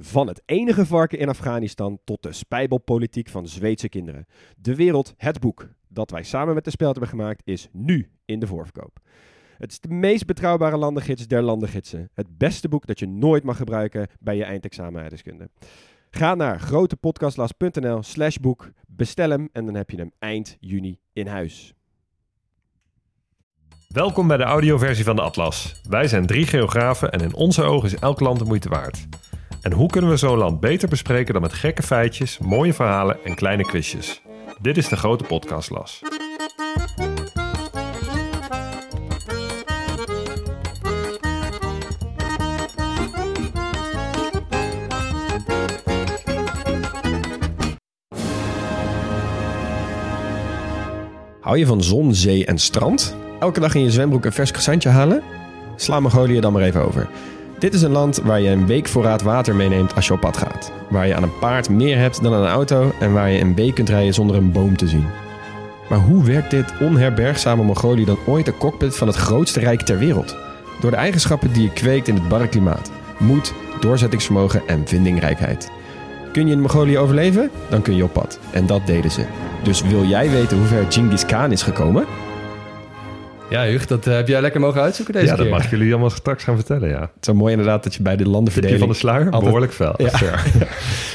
Van het enige varken in Afghanistan tot de spijbelpolitiek van Zweedse kinderen. De wereld, het boek dat wij samen met de Speld hebben gemaakt, is nu in de voorverkoop. Het is de meest betrouwbare landengids der landengidsen. Het beste boek dat je nooit mag gebruiken bij je eindexamen aardrijkskunde. Ga naar grotepodcastlas.nl slash boek, bestel hem en dan heb je hem eind juni in huis. Welkom bij de audioversie van de Atlas. Wij zijn drie geografen en in onze ogen is elk land de moeite waard. En hoe kunnen we zo'n land beter bespreken dan met gekke feitjes, mooie verhalen en kleine quizjes? Dit is de Grote Podcastlas. Hou je van zon, zee en strand? Elke dag in je zwembroek een vers croissantje halen? Sla Mongolië dan maar even over. Dit is een land waar je een week voorraad water meeneemt als je op pad gaat. Waar je aan een paard meer hebt dan aan een auto en waar je een week kunt rijden zonder een boom te zien. Maar hoe werkt dit onherbergzame Mongolië dan ooit de cockpit van het grootste rijk ter wereld? Door de eigenschappen die je kweekt in het barre klimaat. Moed, doorzettingsvermogen en vindingrijkheid. Kun je in Mongolië overleven? Dan kun je op pad. En dat deden ze. Dus wil jij weten hoe ver Genghis Khan is gekomen? Ja, Huug, dat eh, heb jij lekker mogen uitzoeken deze ja, keer. dat mag ik jullie allemaal straks gaan vertellen, ja. Het is zo mooi inderdaad dat je bij de Tipje landenverdeling... van de sluier, altijd- behoorlijk fel. Ja. ver.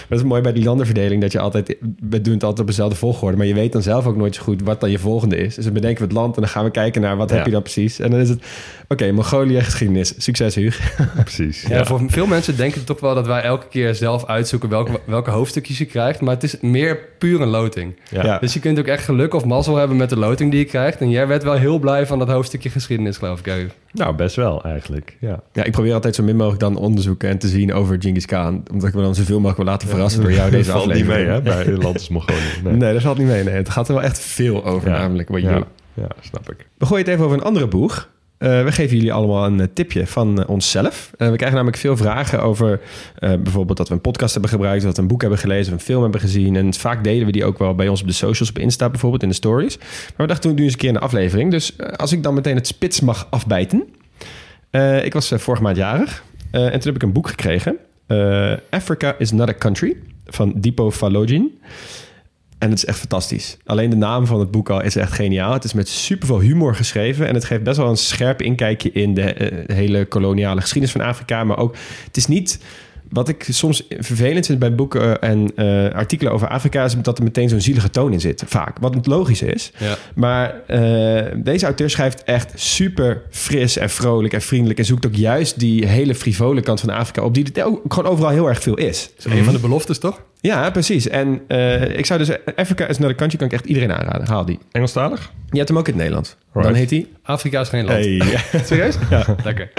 Dat is mooi bij die landenverdeling dat je altijd... We doen het altijd op dezelfde volgorde, maar je weet dan zelf ook nooit zo goed wat dan je volgende is. Dus dan bedenken we het land en dan gaan we kijken naar wat Ja. heb je dan precies. En dan is het, oké, Mongolië geschiedenis. Succes, Huug. Precies. Ja, voor veel mensen denken toch wel dat wij elke keer zelf uitzoeken welke, welke hoofdstukjes je krijgt. Maar het is meer puur een loting. Ja. Ja. Dus je kunt ook echt geluk of mazzel hebben met de loting die je krijgt. En jij werd wel heel blij van dat hoofdstukje geschiedenis, geloof ik. Nou, best wel eigenlijk. Ja. Ja, ik probeer altijd zo min mogelijk dan onderzoeken en te zien over Genghis Khan. Omdat ik me dan zoveel mogelijk wil laten verrassen door jou deze Dat valt niet aflevering. mee, hè, bij als Mongolië. Nee. Nee. dat valt niet mee. Nee. Het gaat er wel echt veel over, Ja. namelijk. Wat je Ja. ja, snap ik. We gooien het even over een andere boeg. Eh, we geven jullie allemaal een eh, tipje van eh, onszelf. We krijgen namelijk veel vragen over bijvoorbeeld dat we een podcast hebben gebruikt, dat we een boek hebben gelezen, of een film hebben gezien. En vaak delen we die ook wel bij ons op de socials, op Insta bijvoorbeeld, in de stories. Maar we dachten, we doen eens een keer een aflevering. Dus als ik dan meteen het spits mag afbijten. Ik was vorige maand jarig en toen heb ik een boek gekregen. Africa is not a country van Dipo Falogin. En het is echt fantastisch. Alleen de naam van het boek al is echt geniaal. Het is met superveel humor geschreven. En het geeft best wel een scherp inkijkje in de eh, hele koloniale geschiedenis van Afrika. Maar ook, het is niet... Wat ik soms vervelend vind bij boeken en eh, artikelen over Afrika... is dat er meteen zo'n zielige toon in zit, vaak. Wat logisch is. Ja. Maar eh, deze auteur schrijft echt super fris en vrolijk en vriendelijk... en zoekt ook juist die hele frivole kant van Afrika op... die er ook gewoon overal heel erg veel is. Dat is een van de beloftes, toch? Ja, precies. En eh, ik zou dus... Africa is not a country kan ik echt iedereen aanraden. Haal die. Engelstalig? Je hebt hem ook in het Nederlands. Dan heet hij... Afrika is geen land. Serieus? Ja, lekker.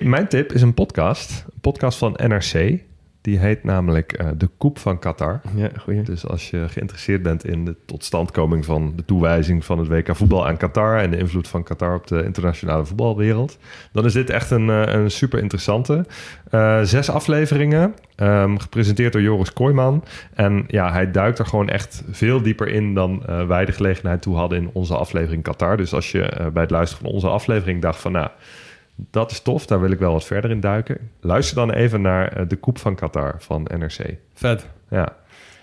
Mijn tip is een podcast. Een podcast van NRC. Die heet namelijk eh, De Koep van Qatar. Ja, goeie. Dus als je geïnteresseerd bent in de totstandkoming van de toewijzing van het WK voetbal aan Qatar en de invloed van Qatar op de internationale voetbalwereld, dan is dit echt een, eh, een super interessante. Eh, zes afleveringen, ehm, gepresenteerd door Joris Kooijman. En ja, hij duikt er gewoon echt veel dieper in dan wij de gelegenheid toe hadden in onze aflevering Qatar. Dus als je bij het luisteren van onze aflevering dacht van nou, dat is tof, daar wil ik wel wat verder in duiken. Luister dan even naar eh, de Koep van Qatar van NRC. Vet. Ja,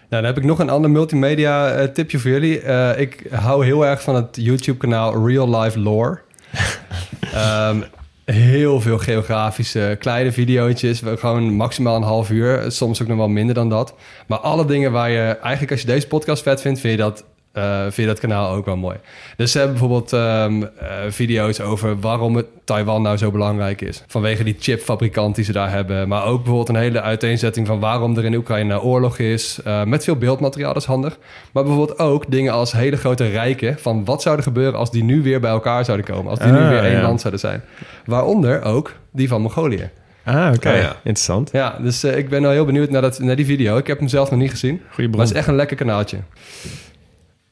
Nou, dan heb ik nog een ander multimedia eh, tipje voor jullie. Eh, ik hou heel erg van het YouTube-kanaal Real Life Lore. Ehm, heel veel geografische kleine videootjes. We- Gewoon maximaal een half uur. Soms ook nog wel minder dan dat. Maar alle dingen waar je... Eigenlijk als je deze podcast vet vindt, vind je dat... eh, vind je dat kanaal ook wel mooi. Dus ze hebben bijvoorbeeld ehm, eh, video's over waarom het Taiwan nou zo belangrijk is. Vanwege die chipfabrikant die ze daar hebben. Maar ook bijvoorbeeld een hele uiteenzetting van waarom er in Oekraïne oorlog is. Eh, met veel beeldmateriaal, dat is handig. Maar bijvoorbeeld ook dingen als hele grote rijken. Van wat zou er gebeuren als die nu weer bij elkaar zouden komen. Als die nu Ah, weer één ja. land zouden zijn. Waaronder ook die van Mongolië. Ah, oké. Oh, ja. Interessant. Ja, dus eh, ik ben wel heel benieuwd naar, dat, naar die video. Ik heb hem zelf nog niet gezien. Goeie Maar bron. het is echt een lekker kanaaltje.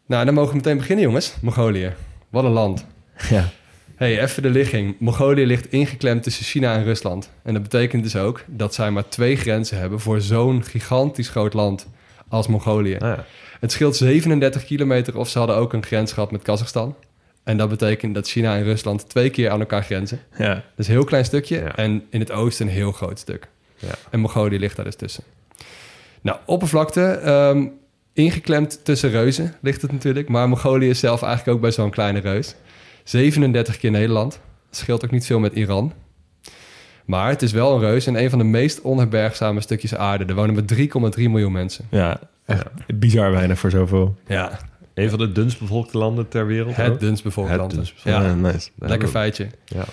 Nou, dan mogen we meteen beginnen, jongens. Mongolië. Wat een land. Ja. hey, even de ligging. Mongolië ligt ingeklemd tussen China en Rusland. En dat betekent dus ook dat zij maar twee grenzen hebben... voor zo'n gigantisch groot land als Mongolië. Ah, ja. Het scheelt 37 kilometer of ze hadden ook een grens gehad met Kazachstan. En dat betekent dat China en Rusland twee keer aan elkaar grenzen. ja. Dat is een heel klein stukje. Ja. En in het oosten een heel groot stuk. Ja. En Mongolië ligt daar dus tussen. Nou, oppervlakte, ehm, ingeklemd tussen reuzen ligt het natuurlijk. Maar Mongolië is zelf eigenlijk ook best wel een kleine reus. 37 keer Nederland. Dat scheelt ook niet veel met Iran. Maar het is wel een reus en een van de meest onherbergzame stukjes aarde. Er wonen maar 3,3 miljoen mensen. Ja, echt bizar weinig voor zoveel. Ja, Een van de dunst bevolkte landen ter wereld. het ook. dunst bevolkt Het land. bevolkte Ja, Ja, nice. lekker feitje. Ja.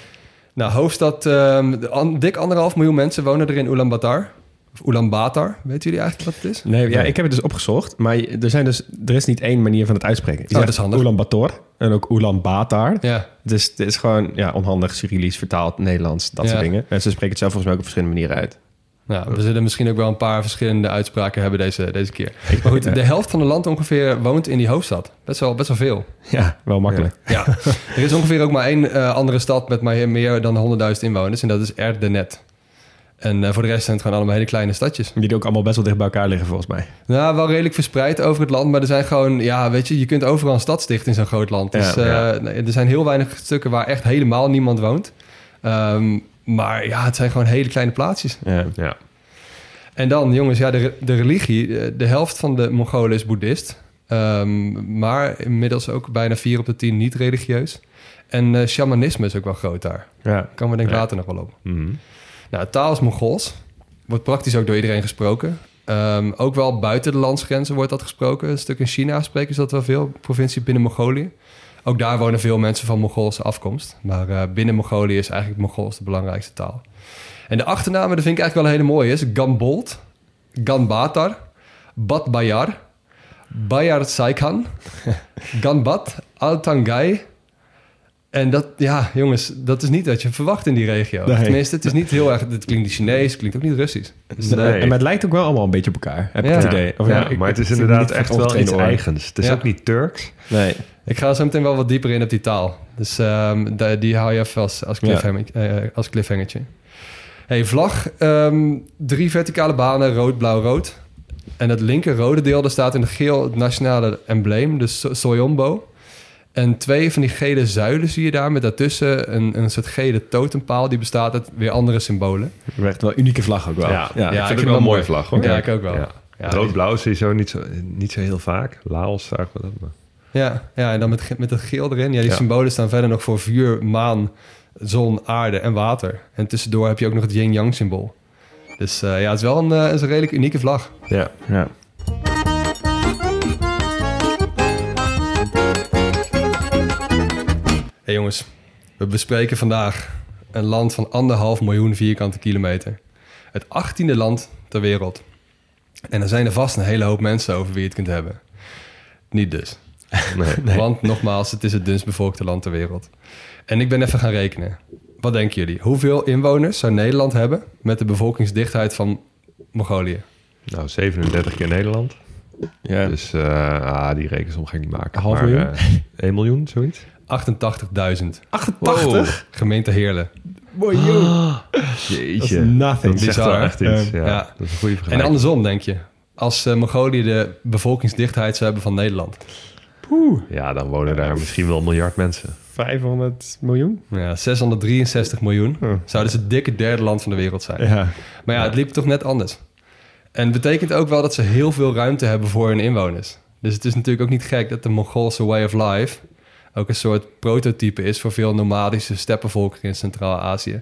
Nou, hoofdstad, ehm, dik anderhalf miljoen mensen wonen er in Ulaanbaatar. Of Ulaanbaatar, weten jullie eigenlijk wat het is? Nee, ja, Nee. ik heb het dus opgezocht. Maar er, zijn dus, er is niet één manier van het uitspreken. Je Oh, dat is handig. Ulaanbaatar en ook Ulaanbaatar. Ja, Dus het is gewoon ja, onhandig, Cyrillisch, vertaald, Nederlands, dat Ja. soort dingen. En ze spreken het zelf volgens mij ook op verschillende manieren uit. nou, we zullen misschien ook wel een paar verschillende uitspraken hebben deze, deze keer. Maar goed, de helft van het land ongeveer woont in die hoofdstad. Best wel, best wel veel. Ja, wel makkelijk. Ja, er is ongeveer ook maar één eh, andere stad met maar meer dan 100.000 inwoners. En dat is Erdenet. En eh, voor de rest zijn het gewoon allemaal hele kleine stadjes. Die ook allemaal best wel dicht bij elkaar liggen volgens mij. Nou, wel redelijk verspreid over het land. Maar er zijn gewoon, ja, weet je, je kunt overal een stad stichten in zo'n groot land. Dus Ja, eh, ja. er zijn heel weinig stukken waar echt helemaal niemand woont. Ehm, maar ja, het zijn gewoon hele kleine plaatsjes. Ja. Ja. En dan, jongens, ja, de, de religie. eh, De helft van de Mongolen is boeddhist. Ehm, maar inmiddels ook bijna vier op de tien niet religieus. En eh, shamanisme is ook wel groot daar. Ja. Komen we denk ik Ja. later nog wel op. Mhm. Nou, de taal is Mongols. Wordt praktisch ook door iedereen gesproken. Ehm, ook wel buiten de landsgrenzen wordt dat gesproken. Een stuk in China spreken ze dat wel veel. Provincie binnen Mongolië. Ook daar wonen veel mensen van Mongoolse afkomst. Maar eh, binnen Mongolië is eigenlijk Mongols de belangrijkste taal. En de achternamen, dat vind ik eigenlijk wel een hele mooie. Is Gambold, Ganbatar, Batbayar, Bayar Saikhan, Ganbat, Altangai. En dat, ja, jongens, dat is niet wat je verwacht in die regio. Nee. Tenminste, het is niet heel erg... Het klinkt niet Chinees, het klinkt ook niet Russisch. Dus, Nee. En, maar het lijkt ook wel allemaal een beetje op elkaar, heb ik Ja. het idee. Of Ja, ik- maar het is inderdaad echt wel iets eigens. Het is Ja. ook niet Turks. Nee. Ik ga zo meteen wel wat dieper in op die taal. Dus ehm, da- die hou je even als, als, cliffhanger, eh, als cliffhangertje. Hey, vlag. ehm, drie verticale banen, rood, blauw, rood. En het linker rode deel, daar staat in het geel het nationale embleem, de So- Soyombo. En twee van die gele zuilen zie je daar, met daartussen een, een soort gele totempaal... die bestaat uit weer andere symbolen. Echt wel een unieke vlag ook wel. Ja, ja. ik vind het wel een mooie vlag hoor. Ja, ik ook wel. Ja. Ja, Rood-blauw zie je zo niet, zo niet zo heel vaak. Laos zagen we dat. Maar... Ja, ja en dan met, met het geel erin. Ja, die Ja. symbolen staan verder nog voor vuur, maan, zon, aarde en water. En tussendoor heb je ook nog het yin-yang symbool. Dus eh, ja, het is wel een, eh, is een redelijk unieke vlag. Ja. Ja. Hey jongens, we bespreken vandaag een land van anderhalf miljoen vierkante kilometer. Het achttiende land ter wereld. En er zijn er vast een hele hoop mensen over wie je het kunt hebben. Niet dus. Nee. Want nogmaals, het is het dunst bevolkte land ter wereld. En ik ben even gaan rekenen. Wat denken jullie? Hoeveel inwoners zou Nederland hebben met de bevolkingsdichtheid van Mongolië? Nou, 37 keer Nederland. Ja. Dus uh, ah, die rekensom ga ik niet maken. Half maar, miljoen? Uh, 1 miljoen, zoiets? 88.000. 88? Gemeente Heerlen. Boy, yo. Jeetje. Dat is nothing. Dat wel echt iets. Ja. Ja, Ja. Dat is een goede En vergelijking. andersom, denk je. Als uh, Mongolië de bevolkingsdichtheid zou hebben van Nederland. Ja, dan wonen daar misschien wel een miljard mensen. 500 miljoen? Ja, 663 miljoen. Oh. Zou dus het dikke derde land van de wereld zijn. Ja. Maar ja, het liep toch net anders. En het betekent ook wel dat ze heel veel ruimte hebben voor hun inwoners. Dus het is natuurlijk ook niet gek dat de Mongoolse way of life ook een soort prototype is voor veel nomadische steppenvolkeren in Centraal-Azië.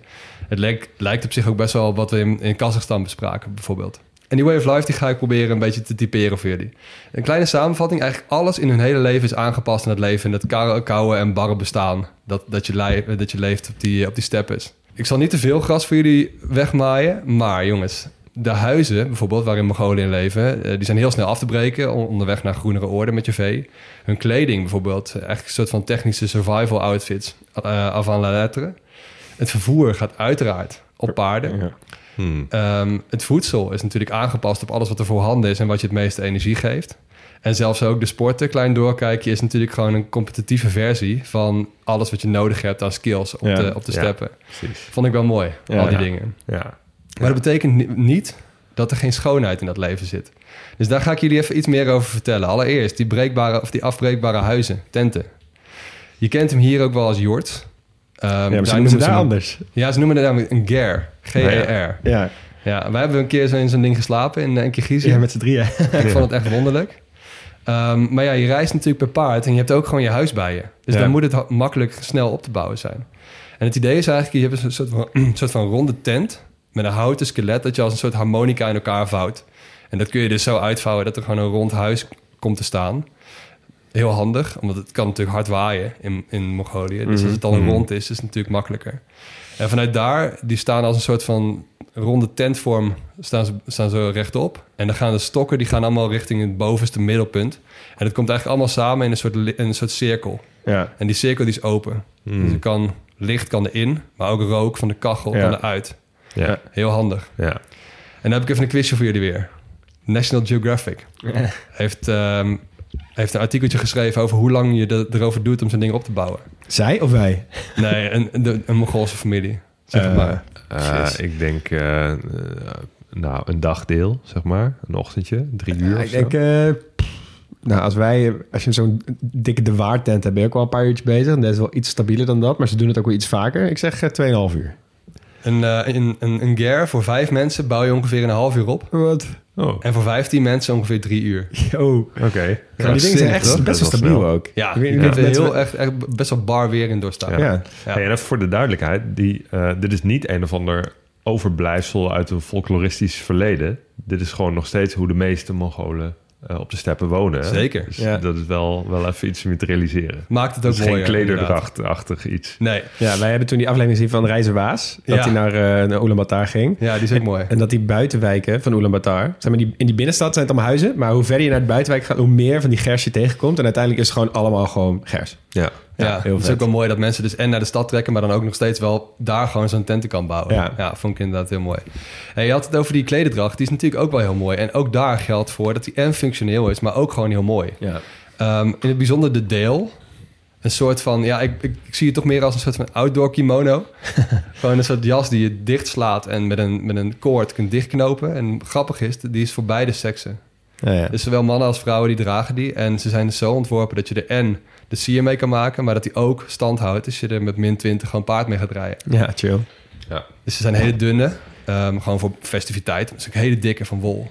Het lijkt, lijkt op zich ook best wel op wat we in, in Kazachstan bespraken, bijvoorbeeld. En die way of life die ga ik proberen een beetje te typeren voor jullie. Een kleine samenvatting. Eigenlijk alles in hun hele leven is aangepast aan het leven. En kou- koude en barre bestaan. Dat, dat, je, lei- dat je leeft op die, op die steppes. Ik zal niet te veel gras voor jullie wegmaaien. Maar jongens, de huizen bijvoorbeeld waarin Mongolië leven... eh, die zijn heel snel af te breken on- onderweg naar groenere orde met je vee. Hun kleding bijvoorbeeld, eigenlijk een soort van technische survival outfits... eh avant la lettre. Het vervoer gaat uiteraard op paarden. Ja. Hmm. Ehm, het voedsel is natuurlijk aangepast op alles wat er voorhanden is en wat je het meeste energie geeft. En zelfs ook de sporten, klein doorkijkje, is natuurlijk gewoon een competitieve versie van alles wat je nodig hebt aan skills op Ja. de, op de steppen. Vond ik wel mooi, Ja. al die Ja. dingen. Ja. Maar dat betekent ni- niet dat er geen schoonheid in dat leven zit. Dus daar ga ik jullie even iets meer over vertellen. Allereerst die, breekbare, of die afbreekbare huizen, tenten. Je kent hem hier ook wel als jort. Ehm, Ja, maar ze noemen ze daar hem- anders. Ja, ze noemen het namelijk een ger. G-E-R. Ja, Ja, wij hebben een keer zo in zo'n ding geslapen in, eh, in Kirgizië. ja met z'n drieën. Ik vond het echt wonderlijk. Ehm, maar ja, je reist natuurlijk per paard en je hebt ook gewoon je huis bij je. Dus Ja. dan moet het makkelijk snel op te bouwen zijn. En het idee is eigenlijk, je hebt een soort van, een soort van ronde tent met een houten skelet dat je als een soort harmonica in elkaar vouwt. En dat kun je dus zo uitvouwen dat er gewoon een rond huis komt te staan. Heel handig, omdat het kan natuurlijk hard waaien in, in Mongolië. Dus als het dan een Mhm. rond is, is het natuurlijk makkelijker. En vanuit daar, die staan als een soort van ronde tentvorm, staan ze, staan ze rechtop. En dan gaan de stokken, die gaan allemaal richting het bovenste middelpunt. En het komt eigenlijk allemaal samen in een soort, in een soort cirkel. Ja. En die cirkel die is open. Hmm. Dus er kan, licht kan erin, maar ook rook van de kachel Ja. kan eruit. Ja. Heel handig. Ja. En dan heb ik even een quizje voor jullie weer. National Geographic heeft, ehm, heeft een artikeltje geschreven over hoe lang je er- erover doet om zo'n ding op te bouwen. Zij of wij? Nee, een, een, een Mongoolse familie. Zeg Eh, maar. Eh, ik denk, eh, nou, een dagdeel, zeg maar. Een ochtendje, drie uur ik zo. denk, eh, nou, als wij, als je zo'n dikke de waardtent hebt, ben je ook wel een paar uurtjes bezig. En dat is wel iets stabieler dan dat, maar ze doen het ook wel iets vaker. Ik zeg eh, 2,5 uur. Een, eh, een, een, een ger voor vijf mensen bouw je ongeveer een half uur op. Wat? Oh, En voor 15 mensen ongeveer drie uur. Yo. oké. Ja, die dingen zijn echt toch? best wel stabiel snel. ook. Ja, je kunt er mensen- heel echt, echt best wel bar weer in doorstaan. Ja. Ja. Ja. Hey, en even voor de duidelijkheid, die, eh, dit is niet een of ander overblijfsel uit een folkloristisch verleden. Dit is gewoon nog steeds hoe de meeste Mongolen eh, op de steppen wonen. hè? Zeker. Dus Ja. dat is wel, wel even iets om te realiseren. Maakt het ook is geen klederdrachtachtig iets. Nee, Ja, wij hebben toen die aflevering gezien van Reizen Waas. Dat Ja. hij naar, uh, naar Ulaanbaatar ging. ja, die is ook mooi. En dat die buitenwijken van Ulaanbaatar... Zeg maar, die, in die binnenstad zijn het allemaal huizen. Maar hoe verder je naar de buitenwijk gaat... hoe meer van die gers je tegenkomt. En uiteindelijk is het gewoon allemaal gewoon gers. Ja. Ja, heel het is ook wel mooi dat mensen dus en naar de stad trekken, maar dan ook nog steeds wel daar gewoon zo'n tenten kan bouwen. Ja. Ja, vond ik inderdaad heel mooi. En je had het over die klederdracht, die is natuurlijk ook wel heel mooi. En ook daar geldt voor dat die en functioneel is, maar ook gewoon heel mooi. Ja. Ehm, in het bijzonder de deel. Een soort van, ja, ik, ik, ik zie het toch meer als een soort van outdoor kimono. Gewoon een soort jas die je dichtslaat en met een, met een koord kunt dichtknopen. En grappig is, die is voor beide seksen. Ja, ja. Dus zowel mannen als vrouwen die dragen die. En ze zijn dus zo ontworpen dat je er en de sier mee kan maken, maar dat die ook stand houdt als je er met min 20 gewoon paard mee gaat rijden. ja, chill. Dus ze zijn hele dunne, ehm, gewoon voor festiviteit. Dus ook hele dikke van wol.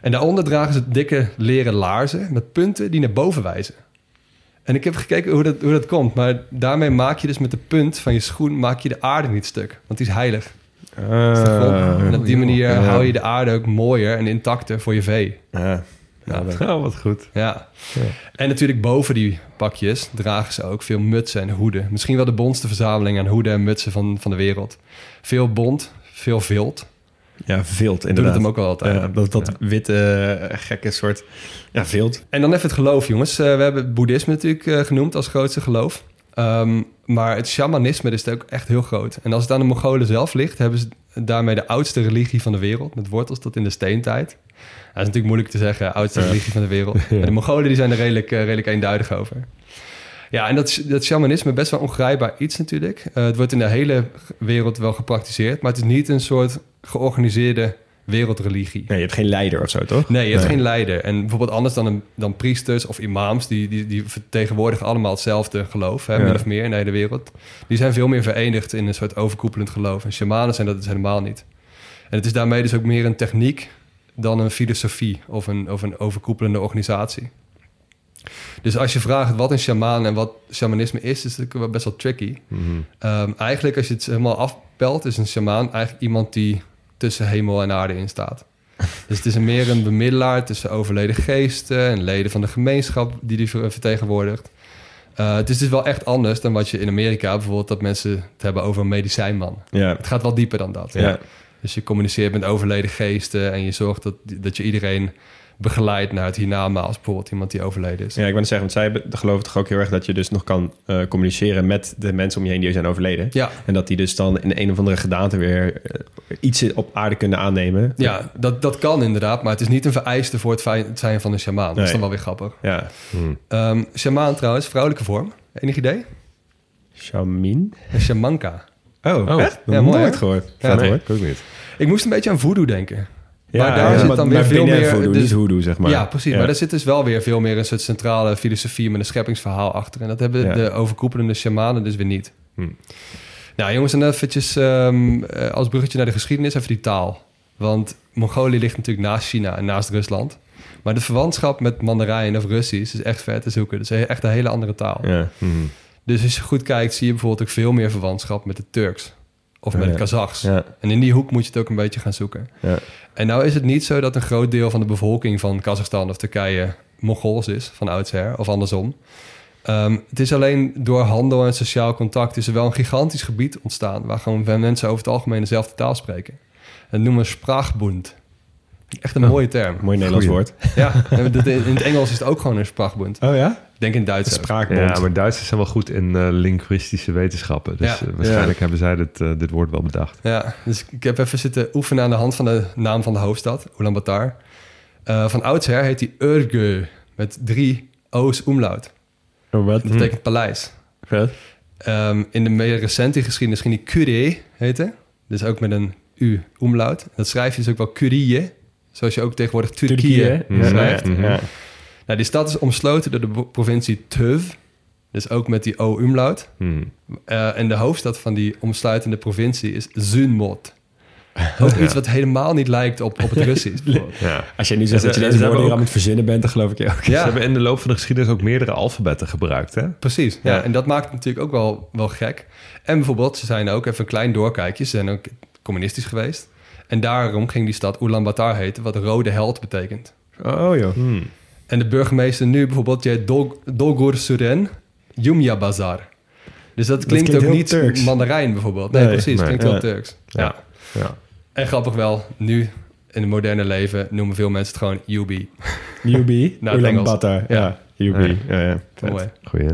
En daaronder dragen ze dikke leren laarzen met punten die naar boven wijzen. En ik heb gekeken hoe dat, hoe dat komt. Maar daarmee maak je dus met de punt van je schoen maak je de aarde niet stuk. Want die is heilig. Grond. en op die manier ja. hou je de aarde ook mooier en intacter voor je vee. Ja. Ja. Oh, wat goed. Ja. En natuurlijk boven die pakjes dragen ze ook veel mutsen en hoeden. Misschien wel de bondste verzameling aan hoeden en mutsen van, van de wereld. Veel bont, veel vilt. Ja, vilt inderdaad. het hem ook wel altijd. Ja, dat dat witte, eh, gekke soort... Ja, vilt. En dan even het geloof, jongens. Eh, we hebben het boeddhisme natuurlijk eh, genoemd als grootste geloof. Ehm, maar het shamanisme is ook echt heel groot. En als het aan de Mongolen zelf ligt, hebben ze daarmee de oudste religie van de wereld. Met wortels tot in de steentijd. Dat is natuurlijk moeilijk te zeggen, oudste Ja. religie van de wereld. Maar de Mongolen die zijn er redelijk, eh, redelijk eenduidig over. Ja, en dat, dat shamanisme best wel ongrijpbaar iets natuurlijk. Eh, het wordt in de hele wereld wel gepraktiseerd, maar het is niet een soort georganiseerde wereldreligie. Nee, je hebt geen leider of zo, toch? Nee, je hebt Nee. geen leider. En bijvoorbeeld anders dan, een, dan priesters of imams... Die, die, die vertegenwoordigen allemaal hetzelfde geloof, hè, Ja. min of meer in de hele wereld. Die zijn veel meer verenigd in een soort overkoepelend geloof. En shamanen zijn dat dus helemaal niet. En het is daarmee dus ook meer een techniek... dan een filosofie of een, of een overkoepelende organisatie. Dus als je vraagt wat een shamaan en wat shamanisme is... is het best wel tricky. Mhm. Ehm, eigenlijk, als je het helemaal afpelt, is een shamaan eigenlijk iemand die tussen hemel en aarde in staat. Dus het is meer een bemiddelaar tussen overleden geesten en leden van de gemeenschap die die ver- vertegenwoordigt. Eh, het is dus wel echt anders dan wat je in Amerika bijvoorbeeld dat mensen het hebben over een medicijnman. Ja. Het gaat wel dieper dan dat. Ja. Dus je communiceert met overleden geesten en je zorgt dat, dat je iedereen begeleid naar het hiernamaals. Bijvoorbeeld iemand die overleden is. Ja, ik wil zeggen, want zij hebben- geloven toch ook heel erg dat je dus nog kan eh, communiceren met de mensen om je heen die zijn overleden. Ja, En dat die dus dan in een of andere gedaante weer eh, iets op aarde kunnen aannemen. ja dat, dat kan inderdaad, maar het is niet een vereiste voor het, fijn- het zijn van een shamaan. Dat is dan wel weer grappig. Ja. Ehm shamaan trouwens, vrouwelijke vorm. Enig idee? Shamin? Een shamanka. Oh, Oh. echt? Ja, mooi, nooit gehoord. Ja, nee, hoor. ik ook niet. Ik moest een beetje aan voodoo denken. Ja, Maar daar ja, zit dan weer veel meer- voodoo, dus- niet hoodoo, zeg maar. ja, precies. Ja. Maar daar zit dus wel weer veel meer een soort centrale filosofie met een scheppingsverhaal achter. En dat hebben Ja. de overkoepelende shamanen dus weer niet. Hm. Nou jongens, en eventjes ehm, eh, als bruggetje naar de geschiedenis even die taal. Want Mongolië ligt natuurlijk naast China en naast Rusland. Maar de verwantschap met Mandarijn of Russisch is echt ver te zoeken. Dat is echt een hele andere taal. Ja. Hmm. Dus als je goed kijkt, zie je bijvoorbeeld ook veel meer verwantschap met het Turks. Of met het Kazachs. En in die hoek moet je het ook een beetje gaan zoeken. Ja. En nou is het niet zo dat een groot deel van de bevolking van Kazachstan of Turkije Mongols is, van oudsher, of andersom. Ehm, het is alleen door handel en sociaal contact is er wel een gigantisch gebied ontstaan waar gewoon mensen over het algemeen dezelfde taal spreken. Dat noemen we. Echt een Oh. mooie term. Mooi Nederlands Goeie. woord. Ja, in het Engels is het ook gewoon een Sprachbund. Oh ja? Ik denk in Duits. Spraakbond. Ja, maar Duitsers zijn wel goed in eh, linguïstische wetenschappen. Dus Ja. eh, waarschijnlijk hebben zij dit, eh, dit woord wel bedacht. Ja, dus ik heb even zitten oefenen aan de hand van de naam van de hoofdstad, Ulaanbaatar. Eh van oudsher heet die Örgü, met drie O's omlaut. Oh, wat? Dat betekent paleis. Vet. Ehm, in de meer recente geschiedenis ging die Curie heten. Dus ook met een U omlaut. Dat schrijf je dus ook wel Curie. Zoals je ook tegenwoordig Turkije schrijft. ja, ja. Nou, die stad is omsloten door de provincie Tuv. Dus ook met die O umlaut. Hmm. Eh, en de hoofdstad van die omsluitende provincie is Zunmot. Ook Ja. iets wat helemaal niet lijkt op, op het Russisch. Ja. Als jij nu zegt Ze- dat je ze deze woorden hier aan het verzinnen bent, dan geloof ik je ook. Ze hebben in de loop van de geschiedenis ook meerdere alfabetten gebruikt, hè? precies. Ja. Ja. En dat maakt het natuurlijk ook wel, wel gek. En bijvoorbeeld, ze zijn ook, even een klein doorkijkje, ze zijn ook communistisch geweest. En daarom ging die stad Ulaanbaatar heten, wat rode held betekent. Oh joh. Hmm. En de burgemeester nu bijvoorbeeld, jij Dolgur Suren, Yumya Bazar. Dus dat klinkt, klinkt ook niet Turks. Mandarijn bijvoorbeeld. Nee, Nee, precies. nee. klinkt Turks. Ja. Ja. Ja. En grappig wel, nu in het moderne leven noemen veel mensen het gewoon UB. UB, Nou. Ulaanbaatar. Ja, UB. Ja. Ja, ja. Mooi. Goeie.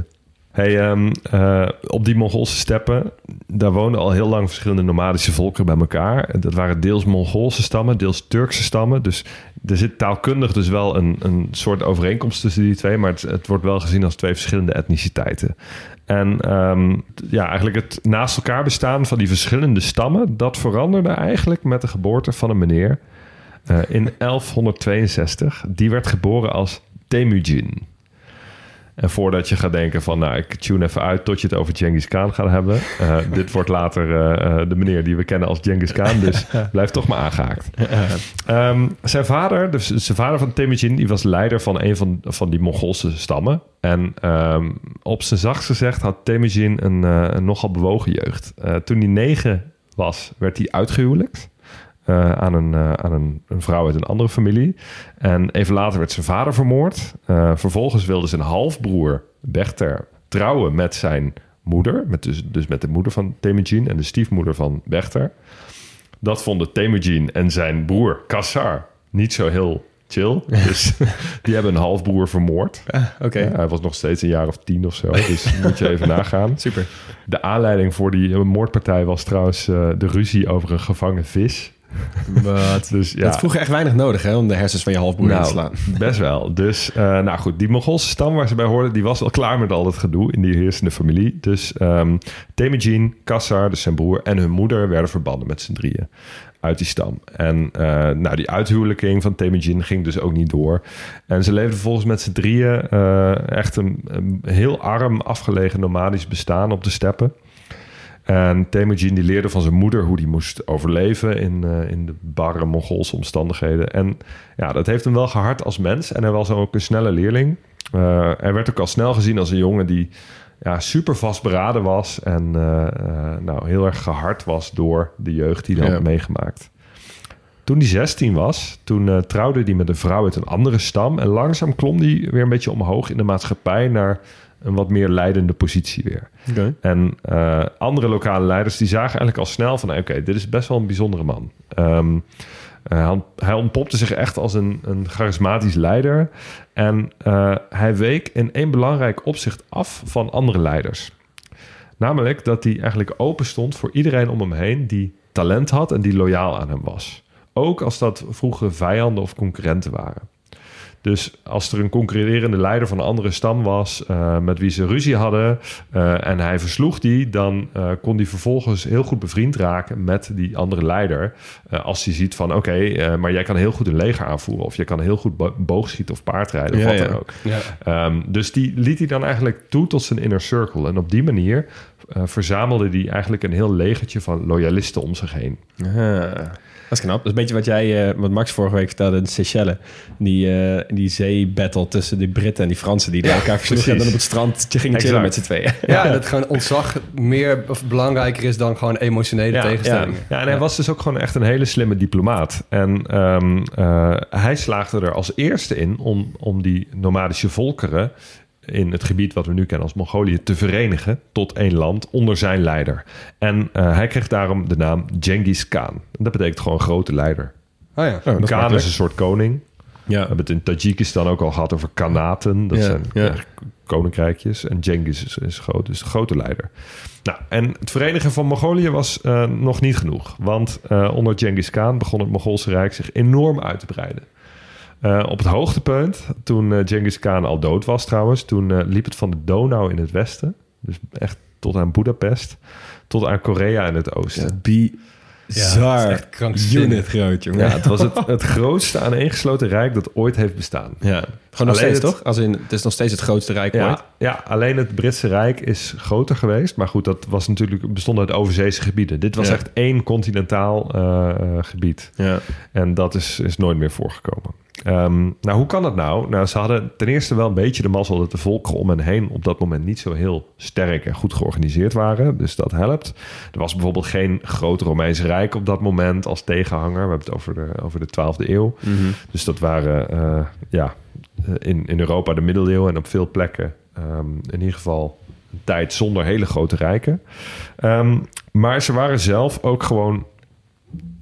Hey, ehm, eh, op die Mongoolse steppen, daar woonden al heel lang verschillende nomadische volkeren bij elkaar. Dat waren deels Mongoolse stammen, deels Turkse stammen. Dus er zit taalkundig dus wel een, een soort overeenkomst tussen die twee, maar het, het wordt wel gezien als twee verschillende etniciteiten. En ehm, ja, eigenlijk het naast elkaar bestaan van die verschillende stammen, dat veranderde eigenlijk met de geboorte van een meneer eh, in 1162. Die werd geboren als Temujin. En voordat je gaat denken van, nou, ik tune even uit tot je het over Genghis Khan gaat hebben. Eh, dit wordt later eh, eh, de meneer die we kennen als Genghis Khan, dus blijf toch maar aangehaakt. Ehm, zijn vader, dus zijn vader van Temujin, die was leider van een van, van die Mongoolse stammen. En ehm, op zijn zachtst gezegd had Temujin een, een nogal bewogen jeugd. Toen hij negen was, werd hij uitgehuwelijkt. Eh, aan, een, eh, aan een, een vrouw uit een andere familie. En even later werd zijn vader vermoord. Eh, vervolgens wilde zijn halfbroer Bechter trouwen met zijn moeder. Met dus, dus met de moeder van Temujin en de stiefmoeder van Bechter. Dat vonden Temujin en zijn broer Kassar niet zo heel chill. Dus die hebben een halfbroer vermoord. Oké, Ja, hij was nog steeds een jaar of tien of zo. Dus moet je even nagaan. super. De aanleiding voor die moordpartij was trouwens de ruzie over een gevangen vis. Wat? Dus ja, Dat vroeger echt weinig nodig, hè, om de hersens van je halfbroer in te slaan. best wel. Dus, eh, nou goed, die Mongoolse stam waar ze bij hoorden, die was al klaar met al het gedoe in die heersende familie. Dus ehm Temujin, Kassar, dus zijn broer, en hun moeder werden verbannen met z'n drieën uit die stam. En eh, nou, die uithuwelijking van Temujin ging dus ook niet door. En ze leefden volgens met z'n drieën eh, echt een, een heel arm, afgelegen nomadisch bestaan op de steppen. En Temujin die leerde van zijn moeder hoe die moest overleven in, eh, in de barre Mongoolse omstandigheden. En ja, dat heeft hem wel gehard als mens. En hij was ook een snelle leerling. Eh, hij werd ook al snel gezien als een jongen die ja, super vastberaden was. En eh, nou, heel erg gehard was door de jeugd die hij Ja. had meegemaakt. Toen hij 16 was, toen trouwde hij met een vrouw uit een andere stam. En langzaam klom hij weer een beetje omhoog in de maatschappij naar een wat meer leidende positie weer. En eh, andere lokale leiders die zagen eigenlijk al snel van... oké, dit is best wel een bijzondere man. Ehm, Uh, hij, hij ontpopte zich echt als een, een charismatisch leider. En uh, hij week in één belangrijk opzicht af van andere leiders. Namelijk dat hij eigenlijk open stond voor iedereen om hem heen die talent had en die loyaal aan hem was. Ook als dat vroeger vijanden of concurrenten waren. Dus als er een concurrerende leider van een andere stam was, uh, met wie ze ruzie hadden, uh, en hij versloeg die, dan uh, kon hij vervolgens heel goed bevriend raken met die andere leider. als hij ziet van, oké, okay, maar jij kan heel goed een leger aanvoeren, of je kan heel goed boogschieten of paardrijden, of ja, wat dan ja. ook. Ja. Um, dus die liet hij dan eigenlijk toe tot zijn inner circle. En op die manier verzamelde hij eigenlijk een heel legertje van loyalisten om zich heen. Dat is knap. Dat is een beetje wat jij, uh, wat Max vorige week vertelde in de Seychelles. Die, uh, die zeebattle tussen de Britten en die Fransen die ja, elkaar versloegen. En dan op het strand gingen chillen met z'n tweeën. Ja, dat gewoon ontzag meer of belangrijker is dan gewoon emotionele ja, tegenstellingen. Ja, ja en hij was dus ook gewoon echt een hele slimme diplomaat. En um, uh, hij slaagde er als eerste in om, om die nomadische volkeren in het gebied wat we nu kennen als Mongolië te verenigen tot één land onder zijn leider. En uh, hij kreeg daarom de naam Genghis Khan. En dat betekent gewoon grote leider. Oh ja. een Khan is een soort koning. Ja. We hebben het in Tajikistan ook al gehad over kanaten. Dat Ja, zijn ja. koninkrijkjes. En Genghis is, is groot, dus de grote leider. Nou, en het verenigen van Mongolië was uh, nog niet genoeg. Want uh, onder Genghis Khan begon het Mongoolse Rijk zich enorm uit te breiden. Uh, op het hoogtepunt, toen uh, Genghis Khan al dood was trouwens, toen uh, liep het van de Donau in het westen, dus echt tot aan Budapest, tot aan Korea in het oosten. Bizar. echt krankzinnig. Unit groot, jongen. Ja, het was het, het grootste aaneengesloten rijk dat ooit heeft bestaan. Ja. Gewoon nog Alleen steeds, het- toch? Als in, het is nog steeds het grootste rijk Ja, ooit. ja, alleen het Britse Rijk is groter geweest. Maar goed, dat was natuurlijk bestond uit overzeese gebieden. Dit was Ja. echt één continentaal eh, eh, gebied. Ja. En dat is, is nooit meer voorgekomen. Ehm, nou, hoe kan dat nou? Nou, ze hadden ten eerste wel een beetje de mazzel dat de volkeren om hen heen op dat moment niet zo heel sterk en goed georganiseerd waren. Dus dat helpt. Er was bijvoorbeeld geen groot Romeins Rijk op dat moment als tegenhanger. We hebben het over de, over de 12e eeuw. Dus dat waren eh, ja, in, in Europa de middeleeuwen en op veel plekken ehm, in ieder geval een tijd zonder hele grote rijken. Ehm, maar ze waren zelf ook gewoon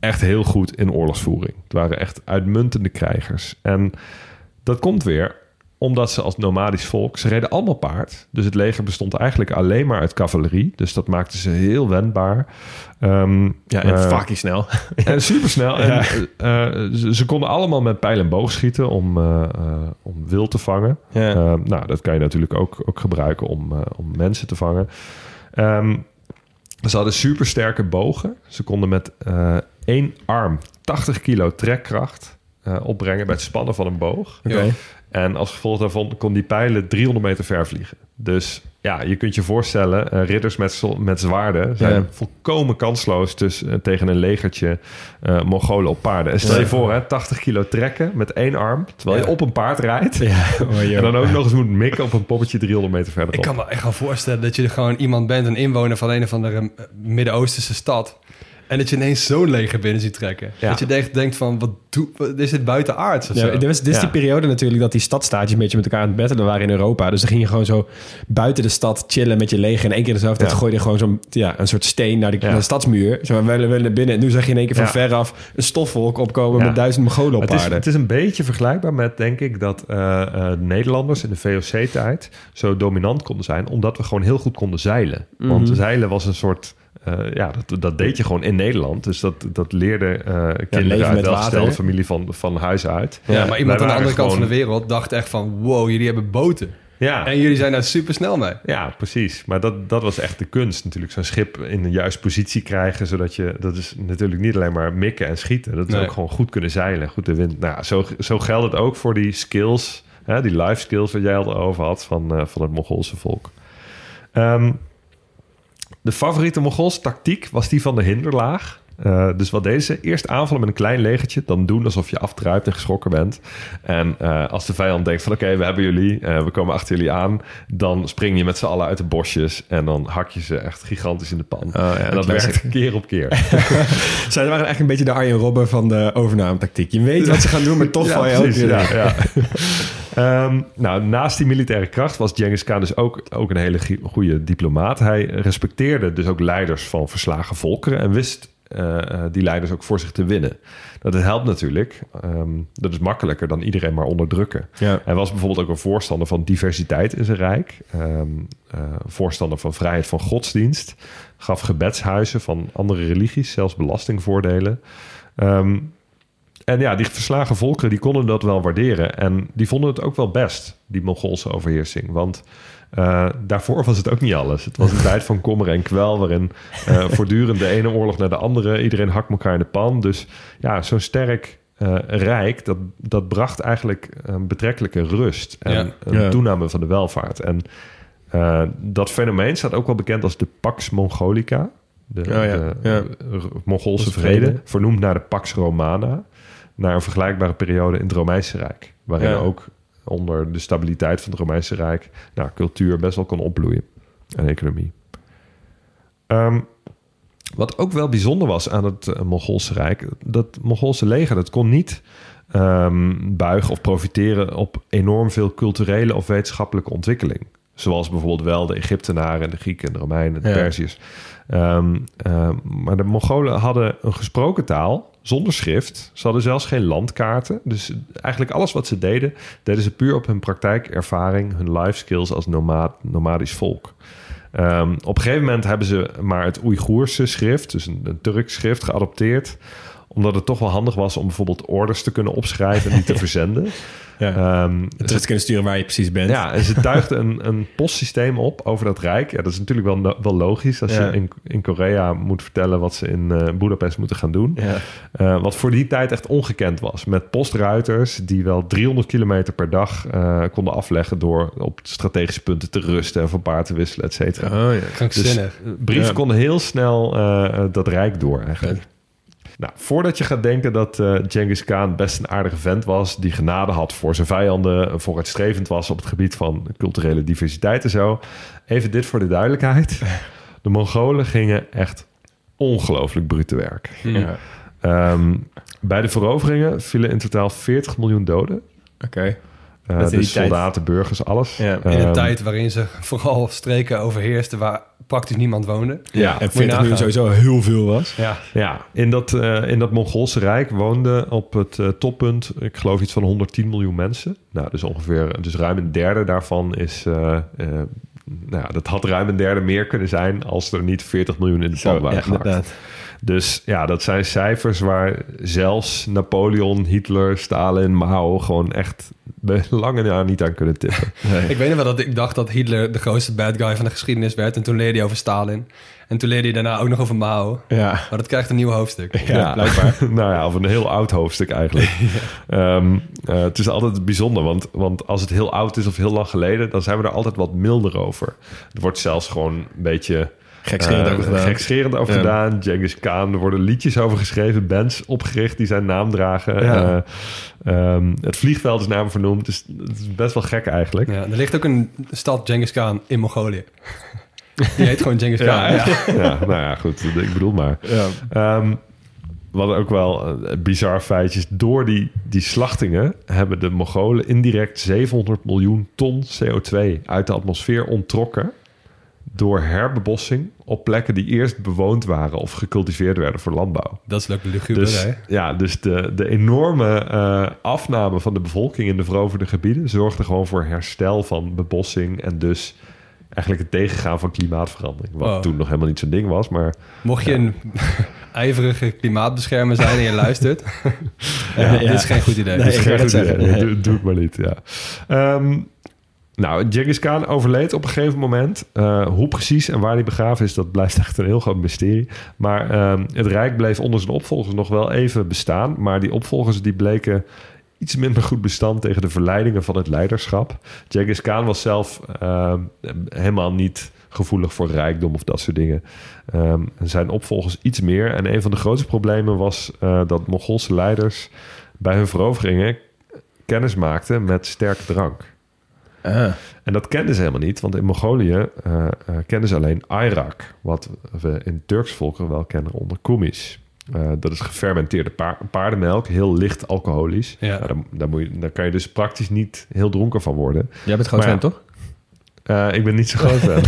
echt heel goed in oorlogsvoering. Het waren echt uitmuntende krijgers. En dat komt weer omdat ze als nomadisch volk, ze reden allemaal paard. Dus het leger bestond eigenlijk alleen maar uit cavalerie. Dus dat maakte ze heel wendbaar. Ehm, Ja, en eh, fucking snel. en supersnel. Ja. En, eh, ze, ze konden allemaal met pijl en boog schieten om, eh, eh, om wild te vangen. Ja. Eh, nou, dat kan je natuurlijk ook, ook gebruiken om, eh, om mensen te vangen. Ehm, ze hadden supersterke bogen. Ze konden met eh, één arm 80 kilo trekkracht eh, opbrengen bij het spannen van een boog. Oké. En als gevolg daarvan kon die pijlen 300 meter ver vliegen. Dus ja, je kunt je voorstellen, eh, ridders met, met zwaarden zijn Ja. volkomen kansloos dus, tegen een legertje eh Mongolen op paarden. En stel je Ja. voor, hè, 80 kilo trekken met één arm, terwijl je op een paard rijdt. En dan ook nog eens moet mikken op een poppetje 300 meter verderop. Ik kan me echt wel voorstellen dat je er gewoon iemand bent, een inwoner van een of andere Midden-Oosterse stad. En dat je ineens zo'n leger binnen ziet trekken. Ja. Dat je denkt, denkt van, wat, doe, wat is dit buitenaards of Ja, zo? dit, was, dit is Ja. die periode natuurlijk dat die stadstaatjes een beetje met elkaar aan het battelen waren in Europa. Dus dan ging je gewoon zo buiten de stad chillen met je leger. En één keer dezelfde tijd Ja. gooide je gewoon zo'n ja, een soort steen naar, die, Ja. naar de stadsmuur. Zo, we willen, willen naar binnen. En nu zag je in één keer van Ja. veraf een stofwolk opkomen Ja. met duizend Mongolen op Het is, paarden. het is een beetje vergelijkbaar met, denk ik, dat eh, eh, Nederlanders in de VOC-tijd zo dominant konden zijn, omdat we gewoon heel goed konden zeilen. Want Mhm. zeilen was een soort. Eh, ja, dat, dat deed je gewoon in Nederland. Dus dat, dat leerde eh kinderen leven uit welgestelde familie van, van huis uit. Ja, maar iemand aan de andere kant van de wereld dacht echt van... wow, jullie hebben boten. Ja, En jullie zijn daar super snel mee. ja, precies. Maar dat, dat was echt de kunst natuurlijk. Zo'n schip in de juiste positie krijgen. Zodat je... Dat is natuurlijk niet alleen maar mikken en schieten. Dat is Nee. ook gewoon goed kunnen zeilen. Goed de wind. Nou, zo, zo geldt het ook voor die skills. Hè, die life skills waar jij al over had van, eh, van het Mongoolse volk. Ehm, de favoriete Mongoolse tactiek was die van de hinderlaag. Eh, dus wat deze eerst aanvallen met een klein legertje, dan doen alsof je afdruipt en geschrokken bent. En eh, als de vijand denkt van oké, we hebben jullie, eh, we komen achter jullie aan, dan spring je met z'n allen uit de bosjes en dan hak je ze echt gigantisch in de pan. ja, en dat werkt keer op keer. Zij waren eigenlijk een beetje de Arjen Robben van de overname-tactiek. Je weet wat ze gaan doen, maar toch val je ook precies, weer ja, Ehm, nou, naast die militaire kracht was Genghis Khan dus ook, ook een hele goede diplomaat. Hij respecteerde dus ook leiders van verslagen volkeren en wist eh, eh, die leiders ook voor zich te winnen. Dat helpt natuurlijk. Ehm, dat is makkelijker dan iedereen maar onderdrukken. Ja. Hij was bijvoorbeeld ook een voorstander van diversiteit in zijn rijk. Eh, voorstander van vrijheid van godsdienst. Gaf gebedshuizen van andere religies, zelfs belastingvoordelen. En ja, die verslagen volkeren die konden dat wel waarderen. En die vonden het ook wel best, die Mongoolse overheersing. Want eh, daarvoor was het ook niet alles. Het was een tijd van kommer en kwel... waarin eh, voortdurend de ene oorlog naar de andere... iedereen hakt elkaar in de pan. Dus ja, zo'n sterk eh, rijk... Dat, dat bracht eigenlijk een betrekkelijke rust... en Ja. een Ja. toename van de welvaart. En eh, dat fenomeen staat ook wel bekend als de Pax Mongolica... De, Oh ja, de, ja. Mongoolse vrede. vernoemd naar de Pax Romana... naar een vergelijkbare periode in het Romeinse Rijk... waarin Ja. ook onder de stabiliteit van het Romeinse Rijk... Nou, cultuur best wel kon opbloeien en economie. Ehm, wat ook wel bijzonder was aan het eh, Mongoolse Rijk... dat Mongoolse leger dat kon niet ehm, buigen of profiteren... op enorm veel culturele of wetenschappelijke ontwikkeling. Zoals bijvoorbeeld wel de Egyptenaren en de Grieken en de Romeinen en de Ja. Perziërs. Ehm, maar de Mongolen hadden een gesproken taal zonder schrift. Ze hadden zelfs geen landkaarten. Dus eigenlijk alles wat ze deden, deden ze puur op hun praktijkervaring, hun life skills als nomad, nomadisch volk. Ehm, op een gegeven moment hebben ze maar het Oeigoerse schrift, dus een, een Turks schrift, geadopteerd omdat het toch wel handig was om bijvoorbeeld orders te kunnen opschrijven en die te verzenden. Ja. Ehm, Terug te kunnen sturen waar je precies bent. ja, en ze tuigden een, een postsysteem op over dat rijk. Ja, dat is natuurlijk wel, wel logisch als Ja. je in, in Korea moet vertellen wat ze in eh Budapest moeten gaan doen. Ja. Eh, wat voor die tijd echt ongekend was. Met postruiters die wel 300 kilometer per dag eh, konden afleggen door op strategische punten te rusten en van paard te wisselen, et cetera. Oh, ja. Dus Krankzinnig. brieven Ja. konden heel snel dat rijk door eigenlijk. Nou, voordat je gaat denken dat eh Genghis Khan best een aardige vent was... die genade had voor zijn vijanden... en vooruitstrevend was op het gebied van culturele diversiteit en zo... even dit voor de duidelijkheid. De Mongolen gingen echt ongelooflijk bruut te werk. Ja. Ehm, bij de veroveringen vielen in totaal 40 miljoen doden. Oké. Eh, In dus soldaten, burgers, alles. Ja. In een Ehm, tijd waarin ze vooral streken overheersten waar praktisch niemand woonde. Ja, En je 40 miljoen sowieso heel veel was. Ja, Ja, in dat, eh, in dat Mongoolse Rijk woonden op het eh, toppunt, ik geloof iets van 110 miljoen mensen. Nou, dus ongeveer, dus ruim een derde daarvan is, eh, eh, nou ja, dat had ruim een derde meer kunnen zijn als er niet 40 miljoen in de pan waren gehakt. Dus ja, dat zijn cijfers waar zelfs Napoleon, Hitler, Stalin, Mao gewoon echt bij lange na niet aan kunnen tippen. ik weet nog wel dat ik dacht dat Hitler de grootste bad guy van de geschiedenis werd. En toen leerde hij over Stalin. En toen leerde hij daarna ook nog over Mao. Ja. Maar dat krijgt een nieuw hoofdstuk. Ja, blijkbaar. nou ja, of een heel oud hoofdstuk eigenlijk. Ehm, eh, het is altijd bijzonder, want, want als het heel oud is of heel lang geleden... dan zijn we er altijd wat milder over. Er wordt zelfs gewoon een beetje... Gekscherend eh, over gedaan. gekscherend over Ja. gedaan. Genghis Khan, er worden liedjes over geschreven. Bands opgericht die zijn naam dragen. Ja. Eh, ehm, het vliegveld is naam vernoemd. Dus het is best wel gek eigenlijk. Ja, er ligt ook een stad Genghis Khan in Mongolië. Die heet gewoon Genghis Khan. Ja, ja. ja, nou ja, goed. Ik bedoel maar. Ja. Ehm, wat ook wel uh, bizar feitje is. Door die, die slachtingen hebben de Mongolen indirect 700 miljoen ton CO2 uit de atmosfeer onttrokken. Door herbebossing op plekken die eerst bewoond waren of gecultiveerd werden voor landbouw. Dat is leuk luguber, Dus, ja, dus de, de enorme eh, afname van de bevolking in de veroverde gebieden zorgde gewoon voor herstel van bebossing en dus eigenlijk het tegengaan van klimaatverandering. Wat Wow. toen nog helemaal niet zo'n ding was, maar Mocht je een ijverige klimaatbeschermer zijn en je luistert... Ja, dit is geen goed idee. Nee, dat is ik geen wou goed net idee. zeggen. Doe, doe het maar niet, ja. Ehm, nou, Genghis Khan overleed op een gegeven moment. Eh, hoe precies en waar hij begraven is, dat blijft echt een heel groot mysterie. Maar ehm, het Rijk bleef onder zijn opvolgers nog wel even bestaan. Maar die opvolgers die bleken iets minder goed bestand tegen de verleidingen van het leiderschap. Genghis Khan was zelf ehm, helemaal niet gevoelig voor rijkdom of dat soort dingen. En zijn opvolgers iets meer. En een van de grootste problemen was eh, dat Mongoolse leiders bij hun veroveringen kennis maakten met sterke drank. Ah. En dat kenden ze helemaal niet, want in Mongolië eh eh, kennen ze alleen ayrak, wat we in Turks volkeren wel kennen onder kumis. Eh, dat is gefermenteerde pa- paardenmelk, heel licht alcoholisch. Ja. Nou, daar, daar, moet je, daar kan je dus praktisch niet heel dronken van worden. Jij bent Maar fan, ja. toch? Eh, ik ben niet zo groot fan.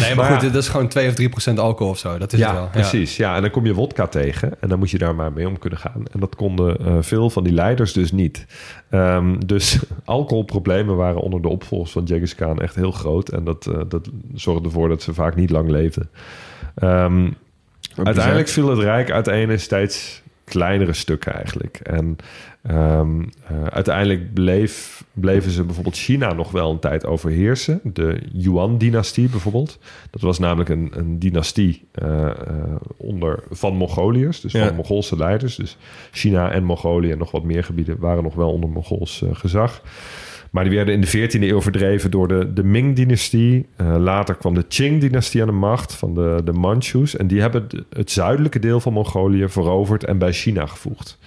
Nee, maar, Maar goed, ja. dat is gewoon 2 of 3 procent alcohol of zo. Dat is het ja, wel. precies. Ja. en dan kom je wodka tegen en dan moet je daar maar mee om kunnen gaan. En dat konden eh, veel van die leiders dus niet. Ehm, dus alcoholproblemen waren onder de opvolgers van Genghis Khan echt heel groot. En dat, eh, dat zorgde ervoor dat ze vaak niet lang leefden. Ehm, uiteindelijk viel het Rijk uiteen in steeds kleinere stukken eigenlijk. En ehm, eh, uiteindelijk bleef, bleven ze bijvoorbeeld China nog wel een tijd overheersen. De Yuan-dynastie bijvoorbeeld. Dat was namelijk een, een dynastie eh, eh, onder, van Mongoliërs. Dus Ja. van Mongoolse leiders. Dus China en Mongolië en nog wat meer gebieden waren nog wel onder Mongools gezag. Maar die werden in de 14e eeuw verdreven door de, de Ming-dynastie. Eh, later kwam de Qing-dynastie aan de macht van de, de Manchus. En die hebben de- het zuidelijke deel van Mongolië veroverd en bij China gevoegd.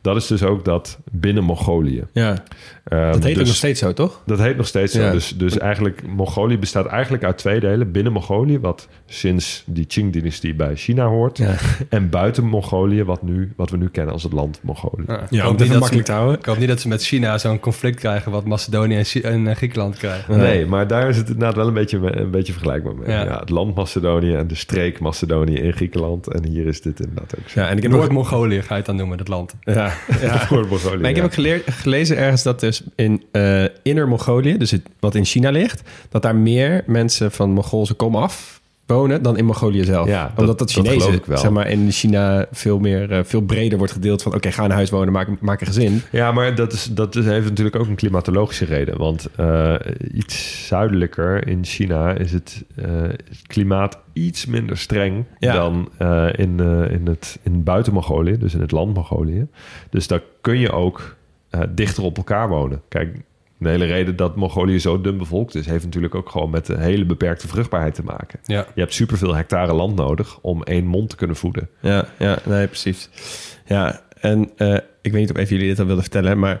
Dat is dus ook dat binnen Mongolië. Ja, Ehm, dat heet ook dus- nog steeds zo, toch? dat heet nog steeds zo. Dus, dus eigenlijk, Mongolië bestaat eigenlijk uit twee delen. Binnen Mongolië, wat sinds die Qing-dynastie bij China hoort. Ja. En buiten Mongolië, wat, nu, wat we nu kennen als het land Mongolië. Ja, niet makkelijk ze, te houden. ik hoop niet dat ze met China zo'n conflict krijgen... wat Macedonië en, eh, Griekenland krijgen. Nee, maar daar is het inderdaad wel een beetje, een beetje vergelijkbaar mee. Ja. Ja. het land Macedonië en de streek Macedonië in Griekenland. En hier is dit inderdaad ook zo. Ja, en ik heb. Noord-Mongolië ga je het dan noemen, dat land. Ja, ja. Voor Mongolië, Maar ik heb ook gelezen ergens dat dus in eh Inner Mongolië, dus het, wat in China ligt, dat daar meer mensen van Mongoolse kom af wonen dan in Mongolië zelf. Ja, Omdat dat dat Chinezen, zeg maar, in China veel meer, eh, veel breder wordt gedeeld van, oké, ga in huis wonen, maak, maak een gezin. Ja, maar dat, is, dat is, heeft natuurlijk ook een klimatologische reden. Want eh, iets zuidelijker in China is het, het klimaat iets minder streng Ja. dan in, in, het, in buiten Mongolië, dus in het land Mongolië. Dus daar kun je ook eh, dichter op elkaar wonen. Kijk, de hele reden dat Mongolië zo dun bevolkt is, heeft natuurlijk ook gewoon met een hele beperkte vruchtbaarheid te maken. Ja. Je hebt superveel hectare land nodig om één mond te kunnen voeden. Ja, ja, nee, precies. Ja, en eh, ik weet niet of even jullie dit al wilden vertellen, maar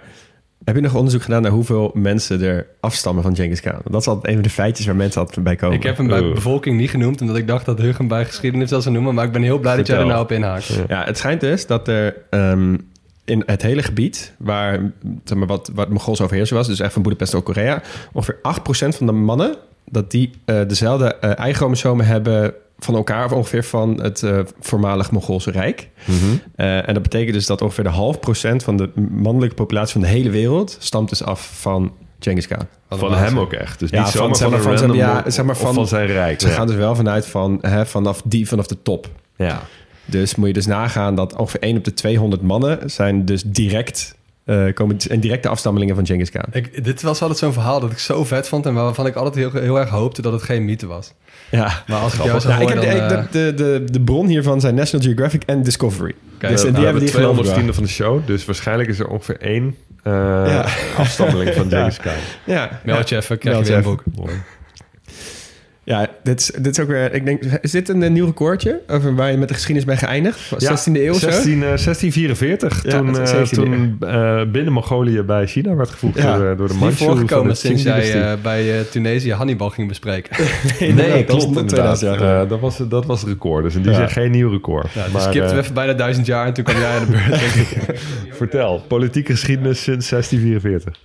heb je nog onderzoek gedaan naar hoeveel mensen er afstammen van Genghis Khan? Dat is altijd een van de feitjes waar mensen altijd bij komen. Ik heb hem bij Oh. bevolking niet genoemd... omdat ik dacht dat Hug hem bij geschiedenis zou noemen... maar ik ben heel blij dat jij er nou op inhaakt. Ja. Ja, het schijnt dus dat er ehm, in het hele gebied waar zeg maar, wat, wat Mongoolse overheersing was, dus echt van Boedapest tot Korea, ongeveer 8% van de mannen dat die eh, dezelfde eh eigen hebben van elkaar, of ongeveer van het eh, voormalig Mongoolse Rijk. Eh, en dat betekent dus dat ongeveer de half procent van de mannelijke populatie van de hele wereld stamt dus af van Genghis Khan. Van hem ook echt. Dus Ja, niet van- zeg van, maar een van zijn- random ja, zeg maar van- van zijn rijk. Ze ja. gaan dus wel vanuit van hè, vanaf die vanaf de top. ja. Dus moet je dus nagaan dat ongeveer 1 op de 200 mannen zijn dus direct, eh komen en directe afstammelingen van Genghis Khan. Ik, dit was altijd zo'n verhaal dat ik zo vet vond... en waarvan ik altijd heel, heel erg hoopte dat het geen mythe was. Ja. Maar als ik jou zo Ja, ik heb dan... de, de, de, bron hiervan zijn National Geographic en Discovery. Kijk, dus en die hebben die twee geloofd. wel. van de show. Dus waarschijnlijk is er ongeveer één eh, Ja. afstammeling van Genghis Khan. Ja, Meld je even, krijg je weer een boek. Ja dit, is, dit is ook weer... Ik denk, is dit een, eh, nieuw recordje over waar je met de geschiedenis bent geëindigd? 16e eeuw of zo? 16, eh, 1644. Ja, toen eh, 17e toen eh, binnen Mongolië bij China werd gevoegd Ja. door, de- door de van voorgekomen sinds jij eh, bij eh, Tunesië Hannibal ging bespreken. Nee, dat was klopt in inderdaad. 2000 jaar Eh, dat, was, dat was het record. Dus in die Ja. zin geen nieuw record. Ja, dus maar skipten eh, we even bijna duizend jaar en toen kwam jij aan de beurt. vertel, politieke geschiedenis sinds 1644.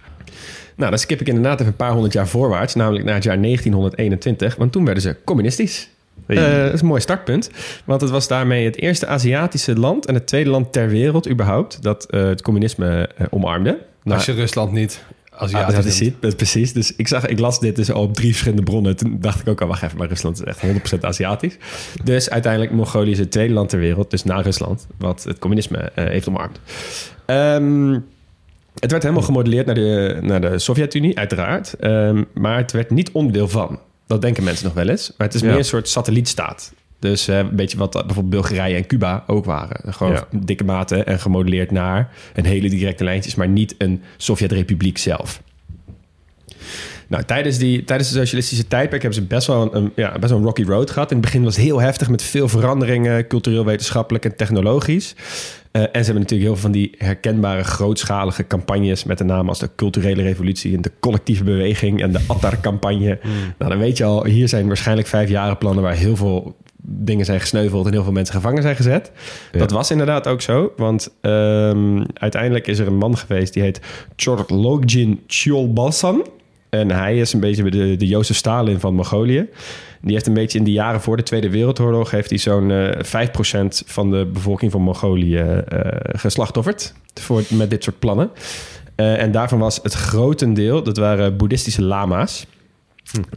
Nou, dan skip ik inderdaad even een paar honderd jaar voorwaarts, namelijk naar het jaar 1921, want toen werden ze communistisch. Eh, dat is een mooi startpunt, want het was daarmee het eerste Aziatische land en het tweede land ter wereld überhaupt dat eh, het communisme eh, omarmde. Nou, Als je Rusland niet Ah, Aziatisch dat is precies. Dus ik zag, ik las dit dus al op drie verschillende bronnen. Toen dacht ik ook al, wacht even, maar Rusland is echt 100% Aziatisch. Dus uiteindelijk Mongolië is het tweede land ter wereld, dus na Rusland, wat het communisme heeft omarmd. Ehm, het werd helemaal gemodelleerd naar de, naar de Sovjet-Unie, uiteraard. Ehm, maar het werd niet onderdeel van. Dat denken mensen nog wel eens. Maar het is meer een soort satellietstaat. Dus eh, een beetje wat bijvoorbeeld Bulgarije en Cuba ook waren. Gewoon Ja. dikke mate en gemodelleerd naar een hele directe lijntjes, maar niet een Sovjet-republiek zelf. Nou, tijdens, die, tijdens de socialistische tijdperk hebben ze best wel een, een- ja, best wel een rocky road gehad. In het begin was het heel heftig met veel veranderingen, cultureel, wetenschappelijk en technologisch. Eh, en ze hebben natuurlijk heel veel van die herkenbare grootschalige campagnes met de namen als de culturele revolutie en de collectieve beweging en de Attar-campagne. Nou, dan weet je al, hier zijn waarschijnlijk vijf jaren plannen waar heel veel dingen zijn gesneuveld en heel veel mensen gevangen zijn gezet. Ja. Dat was inderdaad ook zo, want ehm, uiteindelijk is er een man geweest die heet Chorlogjin Cholbalsan. En hij is een beetje de, de Jozef Stalin van Mongolië. Die heeft een beetje in de jaren voor de Tweede Wereldoorlog... heeft hij zo'n eh 5% van de bevolking van Mongolië eh geslachtofferd... Voor, met dit soort plannen. Eh, en daarvan was het grotendeel... dat waren boeddhistische lama's...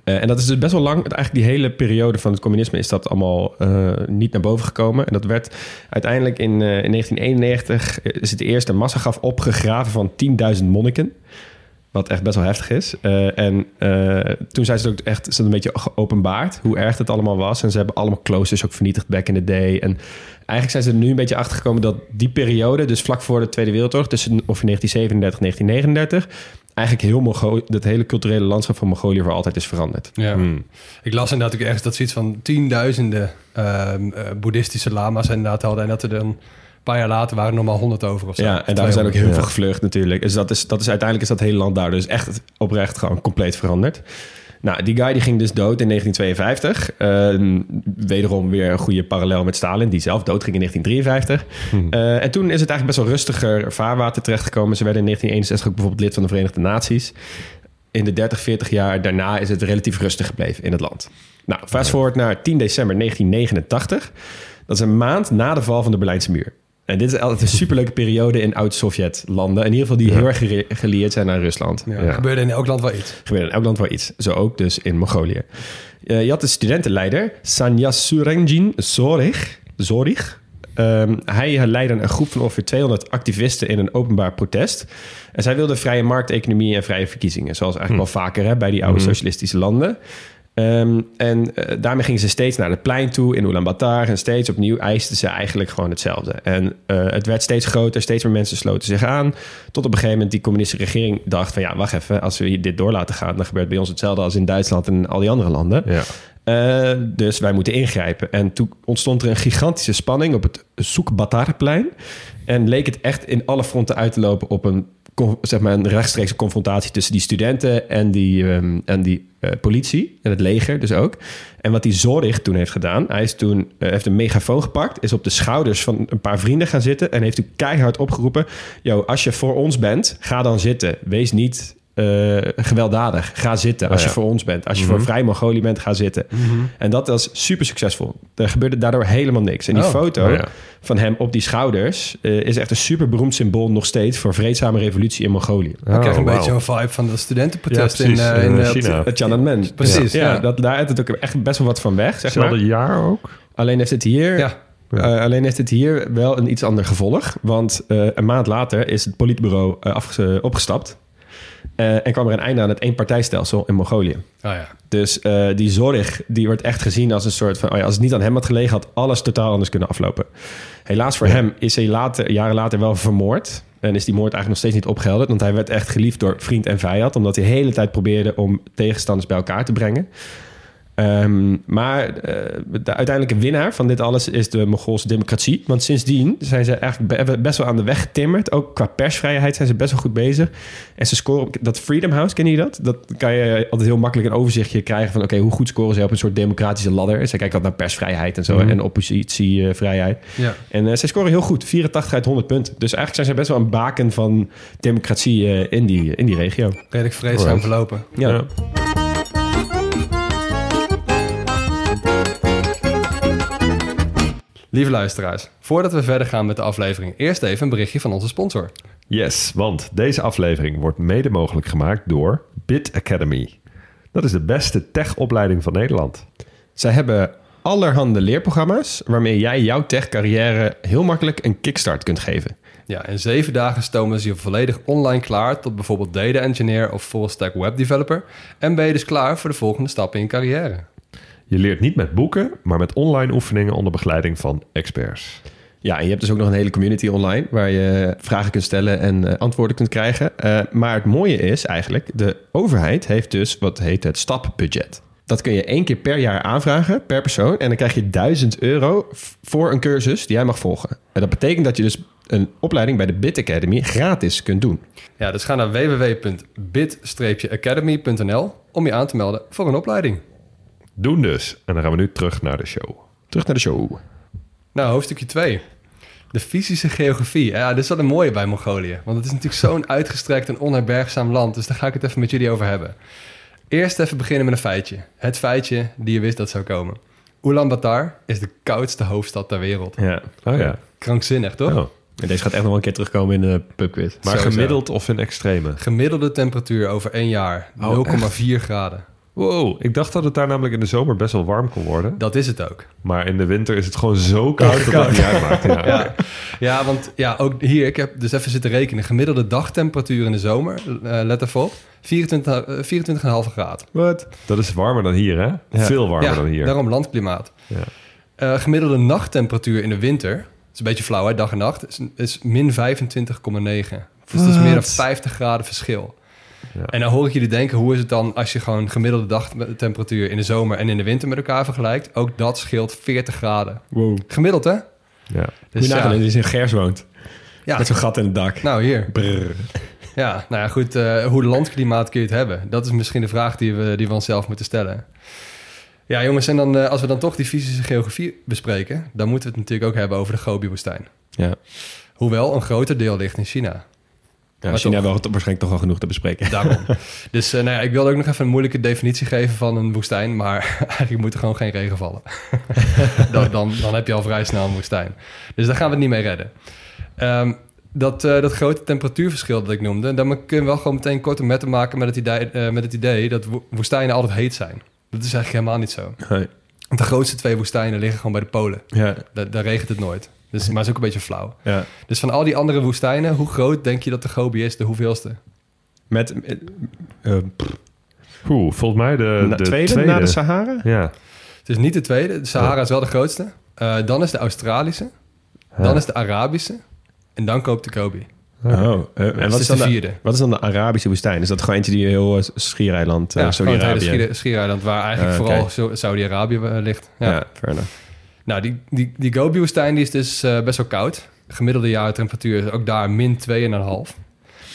Eh, en dat is dus best wel lang. Eigenlijk die hele periode van het communisme is dat allemaal eh, niet naar boven gekomen. En dat werd uiteindelijk in, eh, in 1991 is het eerste massagraf opgegraven van 10.000 monniken. Wat echt best wel heftig is. Eh, en eh, toen zijn ze ook echt dat een beetje geopenbaard hoe erg het allemaal was. En ze hebben allemaal kloosters ook vernietigd back in the day. En eigenlijk zijn ze er nu een beetje achter gekomen dat die periode, dus vlak voor de Tweede Wereldoorlog, tussen ongeveer 1937 en 1939, eigenlijk heel Mongo dat hele culturele landschap van Mongolië voor altijd is veranderd. Ja. Hmm. Ik las inderdaad ook ergens dat ze iets van tienduizenden ehm, eh, boeddhistische lama's inderdaad hadden. En dat er dan paar jaar later waren er nog maar honderd over of zo. Ja, en daar zijn ook heel Ja. veel gevlucht natuurlijk. Dus dat is, dat is uiteindelijk is dat hele land daar dus echt oprecht gewoon compleet veranderd. Nou, die guy die ging dus dood in 1952. Ehm, wederom weer een goede parallel met Stalin, die zelf dood ging in 1953. Eh, en toen is het eigenlijk best wel rustiger vaarwater terechtgekomen. Ze werden in 1961 ook bijvoorbeeld lid van de Verenigde Naties. In de 30, 40 jaar daarna is het relatief rustig gebleven in het land. Nou, fast forward naar 10 december 1989. Dat is een maand na de val van de Berlijnse muur. En dit is altijd een superleuke periode in oud-Sovjet-landen. In ieder geval die Ja. heel erg gere- gelieerd zijn aan Rusland. Ja, Ja. er gebeurde in elk land wel iets. Gebeurde in elk land wel iets. Zo ook dus in Mongolië. Eh, je had de studentenleider Sanya Surenjin Zorich. Zorich. Ehm, hij leidde een groep van ongeveer 200 activisten in een openbaar protest. En zij wilden vrije markteconomie en vrije verkiezingen. Zoals eigenlijk wel vaker hè, bij die oude Mhm. socialistische landen. Ehm, en eh, daarmee gingen ze steeds naar het plein toe in Ulaanbaatar. En steeds opnieuw eisten ze eigenlijk gewoon hetzelfde. En eh, het werd steeds groter, steeds meer mensen sloten zich aan. Tot op een gegeven moment die communistische regering dacht van... ja, wacht even, als we dit door laten gaan... dan gebeurt bij ons hetzelfde als in Duitsland en al die andere landen. Ja. Eh, dus wij moeten ingrijpen. En toen ontstond er een gigantische spanning op het Soekbatarplein. En leek het echt in alle fronten uit te lopen op een, zeg maar een rechtstreekse confrontatie tussen die studenten en die, ehm, en die eh, politie en het leger dus ook. En wat die Zorrig toen heeft gedaan, hij is toen, eh, heeft een megafoon gepakt, is op de schouders van een paar vrienden gaan zitten en heeft toen keihard opgeroepen: Yo, als je voor ons bent, ga dan zitten. Wees niet eh, gewelddadig. Ga zitten als Oh, ja. je voor ons bent. Als je Mhm. voor Vrij Mongolië bent, ga zitten. En dat was super succesvol. Er gebeurde daardoor helemaal niks. En die Oh. foto Oh, ja. van hem op die schouders eh, is echt een super beroemd symbool nog steeds voor vreedzame revolutie in Mongolië. Ik krijg een Oh, beetje zo'n vibe van de studentenprotest Ja, in, precies, eh, in, in China. Het Tiananmen. Precies, ja. ja. Dat, daar heeft het ook echt best wel wat van weg, zeg Hetzelfde maar. jaar ook? Alleen heeft het hier... Ja, alleen heeft het hier wel een iets ander gevolg. Want eh, een maand later is het politbureau opgestapt. Eh, en kwam er een einde aan het eenpartijstelsel in Mongolië. oh ja. Dus eh, die zorg, die wordt echt gezien als een soort van... Oh ja, als het niet aan hem had gelegen, had alles totaal anders kunnen aflopen. Helaas voor Ja. hem is hij later, jaren later wel vermoord. En is die moord eigenlijk nog steeds niet opgehelderd. Want hij werd echt geliefd door vriend en vijand. Omdat hij de hele tijd probeerde om tegenstanders bij elkaar te brengen. Ehm, maar eh, de uiteindelijke winnaar van dit alles is de Mongoolse democratie. Want sindsdien zijn ze eigenlijk be- best wel aan de weg getimmerd. Ook qua persvrijheid zijn ze best wel goed bezig. En ze scoren op dat Freedom House, ken je dat? Dat kan je altijd heel makkelijk een overzichtje krijgen van... oké, hoe goed scoren ze op een soort democratische ladder? Ze kijken altijd naar persvrijheid en zo Mhm. en oppositievrijheid. ja. En eh, zij scoren heel goed, 84 uit 100 punten. Dus eigenlijk zijn ze best wel een baken van democratie eh, in, die, in die regio. Redelijk vreedzaam Alright. verlopen. Ja. Ja. Lieve luisteraars, voordat we verder gaan met de aflevering, eerst even een berichtje van onze sponsor. Yes, want deze aflevering wordt mede mogelijk gemaakt door Bit Academy. Dat is de beste tech-opleiding van Nederland. Zij hebben allerhande leerprogramma's waarmee jij jouw tech-carrière heel makkelijk een kickstart kunt geven. Ja, in zeven dagen stomen ze je volledig online klaar tot bijvoorbeeld data engineer of full stack web developer. En ben je dus klaar voor de volgende stappen in je carrière. Je leert niet met boeken, maar met online oefeningen onder begeleiding van experts. Ja, en je hebt dus ook nog een hele community online waar je vragen kunt stellen en eh, antwoorden kunt krijgen. Eh, maar het mooie is eigenlijk, de overheid heeft dus wat heet het stapbudget. Dat kun je één keer per jaar aanvragen, per persoon. En dan krijg je 1000 euro voor een cursus die jij mag volgen. En dat betekent dat je dus een opleiding bij de Bit Academy gratis kunt doen. Ja, dus ga naar www.bit-academy.nl om je aan te melden voor een opleiding. Doen dus. En dan gaan we nu terug naar de show. Terug naar de show. Nou, hoofdstukje 2. De fysische geografie. Ja, dit is wel een mooie bij Mongolië. Want het is natuurlijk zo'n uitgestrekt en onherbergzaam land. Dus daar ga ik het even met jullie over hebben. Eerst even beginnen met een feitje. Het feitje die je wist dat zou komen. Ulaanbaatar is de koudste hoofdstad ter wereld. Ja. Oh ja. Krankzinnig, toch? Oh. En deze gaat echt nog wel een keer terugkomen in de pubquiz. Maar Sowieso. gemiddeld of in extreme? Gemiddelde temperatuur over één jaar. Oh, 0,4 graden. Wow, ik dacht dat het daar namelijk in de zomer best wel warm kon worden. Dat is het ook. Maar in de winter is het gewoon zo koud dat het niet uitmaakt. Ja. Ja, ja want ja, ook hier, ik heb dus even zitten rekenen. Gemiddelde dagtemperatuur in de zomer, eh, let even op, 24, eh, 24,5 graden. Wat? Dat is warmer dan hier, hè? Ja. Veel warmer ja, dan hier. daarom landklimaat. Ja. Eh, gemiddelde nachttemperatuur in de winter, dat is een beetje flauw hè, dag en nacht, is, is min 25,9. Dus dat is meer dan Wat? 50 graden verschil. Ja. En dan hoor ik jullie denken, hoe is het dan als je gewoon gemiddelde dagtemperatuur in de zomer en in de winter met elkaar vergelijkt? Ook dat scheelt 40 graden. Wow. Gemiddeld hè? Ja. Moet Dus je nagaan dat hij in Gers woont. ja, Met zo'n gat in het dak. nou hier. Brrr. Ja, nou ja, goed. eh, hoe landklimaat kun je het hebben? Dat is misschien de vraag die we, die we onszelf moeten stellen. Ja, jongens, en dan, eh, als we dan toch die fysische geografie bespreken... dan moeten we het natuurlijk ook hebben over de Gobi-woestijn. Ja. Hoewel een groter deel ligt in China. Ja, China toch. wel waarschijnlijk toch al genoeg te bespreken. Daarom. dus eh, nou ja, ik wilde ook nog even een moeilijke definitie geven van een woestijn... maar eigenlijk moet er gewoon geen regen vallen. dan, dan, dan heb je al vrij snel een woestijn. Dus daar gaan we het niet mee redden. Ehm, dat, eh, dat grote temperatuurverschil dat ik noemde... dan kun je wel gewoon meteen korte metten maken met het idee, eh, met het idee dat wo- woestijnen altijd heet zijn. Dat is eigenlijk helemaal niet zo. Nee. Want de grootste twee woestijnen liggen gewoon bij de Polen. Ja. Daar, daar regent het nooit. Dus, maar is ook een beetje flauw. ja. Dus van al die andere woestijnen, hoe groot denk je dat de Gobi is? De hoeveelste? Met Oeh, volgens mij de, na- de tweede, tweede. na de Sahara? Ja. Het is niet de tweede. De Sahara is wel de grootste. Eh, dan is de Australische. Dan is de Arabische. En dan koopt de Gobi. Oh, en Dus wat is, dan de de, vierde. wat is dan de Arabische woestijn? Is dat gewoon eentje die heel uh, schiereiland, uh, ja, gewoon het hele Saudi-Arabië? Schier- Schiereiland, waar eigenlijk Ah, vooral Zo- Saudi-Arabië ligt. Ja. Ja, fair enough. Nou, die, die, die Gobi-woestijn die is dus eh, best wel koud. Gemiddelde jaartemperatuur is ook daar min 2,5.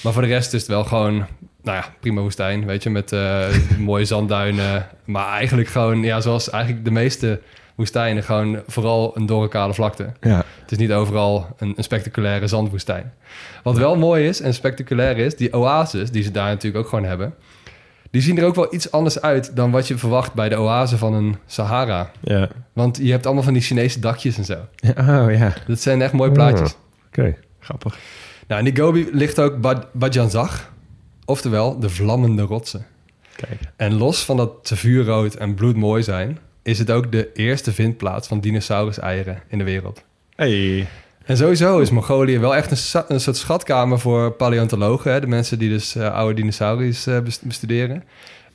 Maar voor de rest is het wel gewoon, nou ja, prima woestijn. Weet je, met eh, mooie zandduinen. Maar eigenlijk gewoon, ja, zoals eigenlijk de meeste woestijnen, gewoon vooral een dorre kale vlakte. Ja. Het is niet overal een, een spectaculaire zandwoestijn. Wat wel mooi is en spectaculair is, die oases die ze daar natuurlijk ook gewoon hebben, die zien er ook wel iets anders uit dan wat je verwacht bij de oase van een Sahara. Ja. Want je hebt allemaal van die Chinese dakjes en zo. Ja, Oh ja, Dat zijn echt mooie plaatjes. Oké. grappig. Nou, in die Gobi ligt ook Bad- Badjanzag, oftewel de vlammende rotsen. Kijk. En los van dat ze vuurrood en bloedmooi zijn, is het ook de eerste vindplaats van dinosaurus-eieren in de wereld. Hey. En sowieso is Mongolië wel echt een, een soort schatkamer voor paleontologen. Hè? De mensen die dus eh, oude dinosauriërs eh, bes- bestuderen.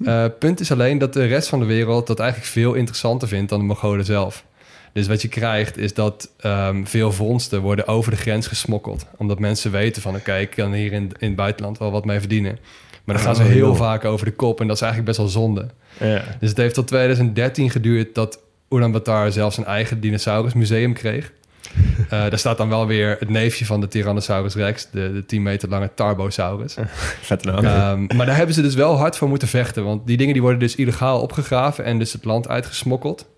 Eh, punt is alleen dat de rest van de wereld dat eigenlijk veel interessanter vindt dan de Mongolen zelf. Dus wat je krijgt is dat ehm, veel vondsten worden over de grens gesmokkeld. Omdat mensen weten van oké, ik kan hier in, in het buitenland wel wat mee verdienen. Maar dan gaan ze Oh, heel vaak over de kop en dat is eigenlijk best wel zonde. Ja. Dus het heeft tot 2013 geduurd dat Ulaanbaatar zelfs een eigen dinosaurusmuseum kreeg. Eh, daar staat dan wel weer het neefje van de Tyrannosaurus rex, de, de 10 meter lange Tarbosaurus. Vet naam. Ehm, maar daar hebben ze dus wel hard voor moeten vechten, want die dingen die worden dus illegaal opgegraven en dus het land uitgesmokkeld.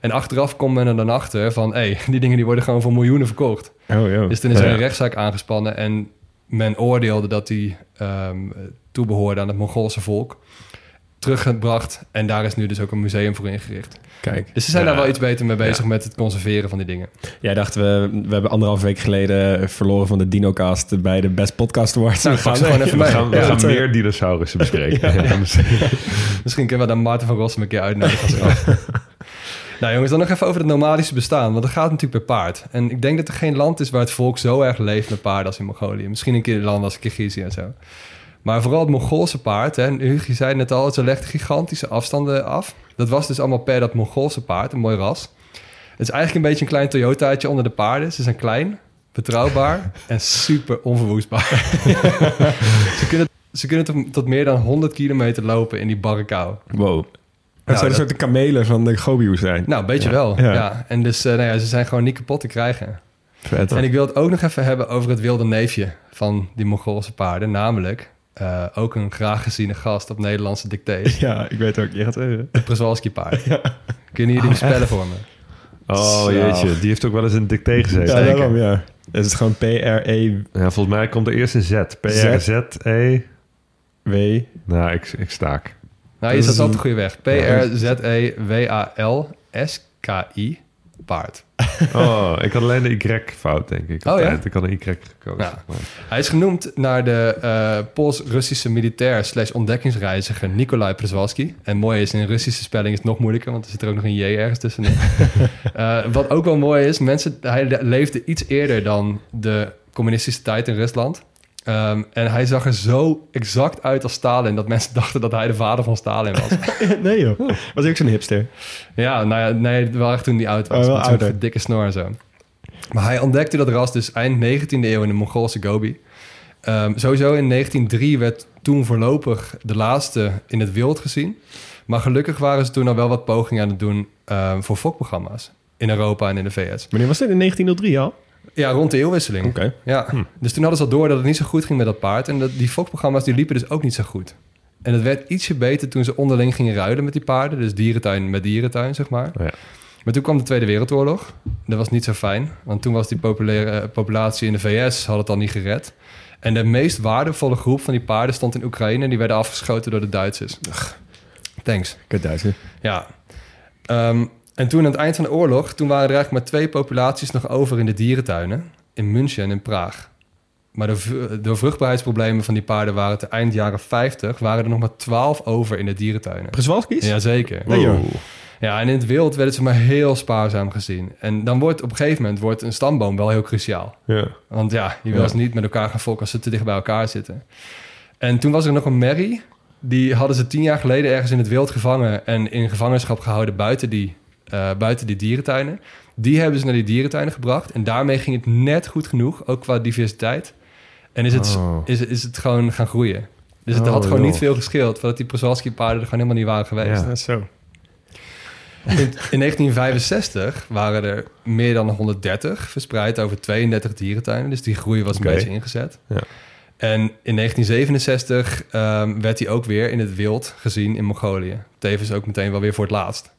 En achteraf komt men er dan achter van, hé, hey, die dingen die worden gewoon voor miljoenen verkocht. oh. Dus toen is er een rechtszaak aangespannen en men oordeelde dat die ehm toebehoorde aan het Mongoolse volk. Teruggebracht en daar is nu dus ook een museum voor ingericht. Kijk. Dus ze zijn Ja. daar wel iets beter mee bezig met het conserveren van die dingen. Jij dacht, we, we hebben anderhalf week geleden verloren van de DinoCast bij de Best Podcast Awards. Nou, we ze gewoon even We mee. gaan, we Ja, gaan eh, meer dinosaurussen bespreken. Ja, misschien. Misschien kunnen we dan Maarten van Rossum een keer uitnodigen als nou jongens, dan nog even over het nomadische bestaan. Want dat gaat natuurlijk per paard. En ik denk dat er geen land is waar het volk zo erg leeft met paarden als in Mongolië. Misschien een keer landen als Kirgizië en zo. Maar vooral het Mongoolse paard, hè, zei net al, ze legt gigantische afstanden af. Dat was dus allemaal per dat Mongoolse paard, een mooi ras. Het is eigenlijk een beetje een klein Toyotaatje onder de paarden. Ze zijn klein, betrouwbaar en super onverwoestbaar. ze, kunnen, ze kunnen tot, meer dan 100 kilometer lopen in die barre kou. Wow. Nou, zijn dat- een soort de kamelen van de Gobi-woestijn. Nou, een beetje Ja. wel. Ja. Ja. En dus, eh, nou ja, ze zijn gewoon niet kapot te krijgen. Vet. En ik wil het ook nog even hebben over het wilde neefje van die Mongoolse paarden. Namelijk eh, ook een graag geziene gast op Nederlandse dictées. Ja, ik weet ook. Je gaat zeggen. Het Przewalski paard. Kunnen jullie die spellen voor me? Oh Zo. jeetje, die heeft ook wel eens een dicté gezeten. Ja, daarom, ja. Het is gewoon P-R-E-W. Ja, volgens mij komt er eerst een Z. P-R-Z-E. Nou, ik, ik staak. Nou, je Dat zat op een- de goede weg. E P-R-Z-E-W-A-L-S-K-I. Paard. Oh, ik had alleen de Y fout, denk ik. Oh, ja? Ik had een Y gekozen. Ja. Hij is genoemd naar de eh Pools-Russische militair slash ontdekkingsreiziger Nikolai Przewalski. En mooi is, in Russische spelling is het nog moeilijker, want er zit er ook nog een J ergens tussenin. Eh, wat ook wel mooi is, mensen, hij le- leefde iets eerder dan de communistische tijd in Rusland. Ehm, en hij zag er zo exact uit als Stalin dat mensen dachten dat hij de vader van Stalin was. nee joh. Was hij ook zo'n hipster? Ja, nou ja, nee, wel echt toen hij oud was. Oh, met zo'n dikke snor en zo. Maar hij ontdekte dat ras dus eind 19e eeuw in de Mongoolse Gobi. Ehm, sowieso in 1903 werd toen voorlopig de laatste in het wild gezien. Maar gelukkig waren ze toen al wel wat pogingen aan het doen ehm, voor fokprogramma's. In Europa en in de VS. Wanneer was dit? In 1903 al? Ja, rond de eeuwwisseling. Oké. Ja, dus toen hadden ze al door dat het niet zo goed ging met dat paard. En dat, die fokprogramma's die liepen dus ook niet zo goed. En het werd ietsje beter toen ze onderling gingen ruilen met die paarden. Dus dierentuin met dierentuin, zeg maar. Oh ja. Maar toen kwam de Tweede Wereldoorlog. Dat was niet zo fijn. Want toen was die populaire, eh, populatie in de VS had het al niet gered. En de meest waardevolle groep van die paarden stond in Oekraïne. En die werden afgeschoten door de Duitsers. Thanks. Kut Duitser. Ja. Ehm, en toen aan het eind van de oorlog, toen waren er eigenlijk maar twee populaties nog over in de dierentuinen. In München en in Praag. Maar door, v- door vruchtbaarheidsproblemen van die paarden waren het eind jaren 50, waren er nog maar 12 over in de dierentuinen. Przewalski's? Jazeker. Nee, joh. Oeh. Ja, en in het wild werden ze maar heel spaarzaam gezien. En dan wordt op een gegeven moment wordt een stamboom wel heel cruciaal. Ja. Want ja, je wil Ja. ze niet met elkaar gaan fokken als ze te dicht bij elkaar zitten. En toen was er nog een merrie. Die hadden ze tien jaar geleden ergens in het wild gevangen... en in gevangenschap gehouden buiten die, eh, buiten die dierentuinen. Die hebben ze naar die dierentuinen gebracht. En daarmee ging het net goed genoeg, ook qua diversiteit. En is het, Oh. is, is het gewoon gaan groeien. Dus het Oh, had gewoon joh. niet veel gescheeld... voordat die Przewalski-paarden er gewoon helemaal niet waren geweest. Ja. Zo. In, in 1965 waren er meer dan 130 verspreid over 32 dierentuinen. Dus die groei was een beetje ingezet. Ja. En in 1967 ehm, werd hij ook weer in het wild gezien in Mongolië. Tevens ook meteen wel weer voor het laatst.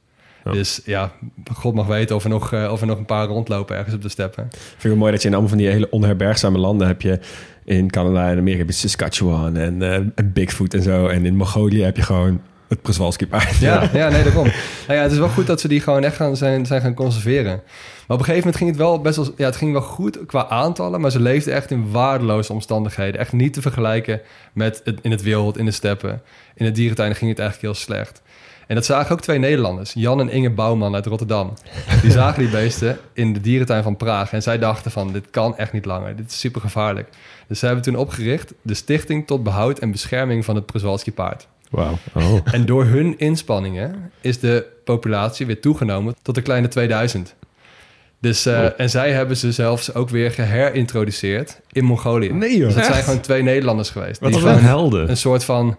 Ja. Dus ja, God mag weten of er, nog, eh, of er nog een paar rondlopen ergens op de steppen. Vind ik wel mooi dat je in allemaal van die hele onherbergzame landen heb je... In Canada en Amerika heb je Saskatchewan en, en Bigfoot en zo. En in Mongolië heb je gewoon het Przewalski-paard. Ja, ja nee, daarom. Nou ja, het is wel goed dat ze die gewoon echt gaan, zijn, zijn gaan conserveren. Maar op een gegeven moment ging het wel best wel... Ja, het ging wel goed qua aantallen, maar ze leefden echt in waardeloze omstandigheden. Echt niet te vergelijken met het, in het wild, in de steppen. In de dierentuinen ging het eigenlijk heel slecht. En dat zagen ook twee Nederlanders, Jan en Inge Bouwman uit Rotterdam. Die zagen die beesten in de dierentuin van Praag. En zij dachten van, dit kan echt niet langer. Dit is super gevaarlijk. Dus zij hebben toen opgericht de Stichting tot Behoud en Bescherming van het Przewalski paard. Wauw. Oh. En door hun inspanningen is de populatie weer toegenomen tot een kleine 2000. Dus, eh, Oh. En zij hebben ze zelfs ook weer geherintroduceerd in Mongolië. Nee joh. Dus dat zijn gewoon twee Nederlanders geweest. Wat die een helden. een soort van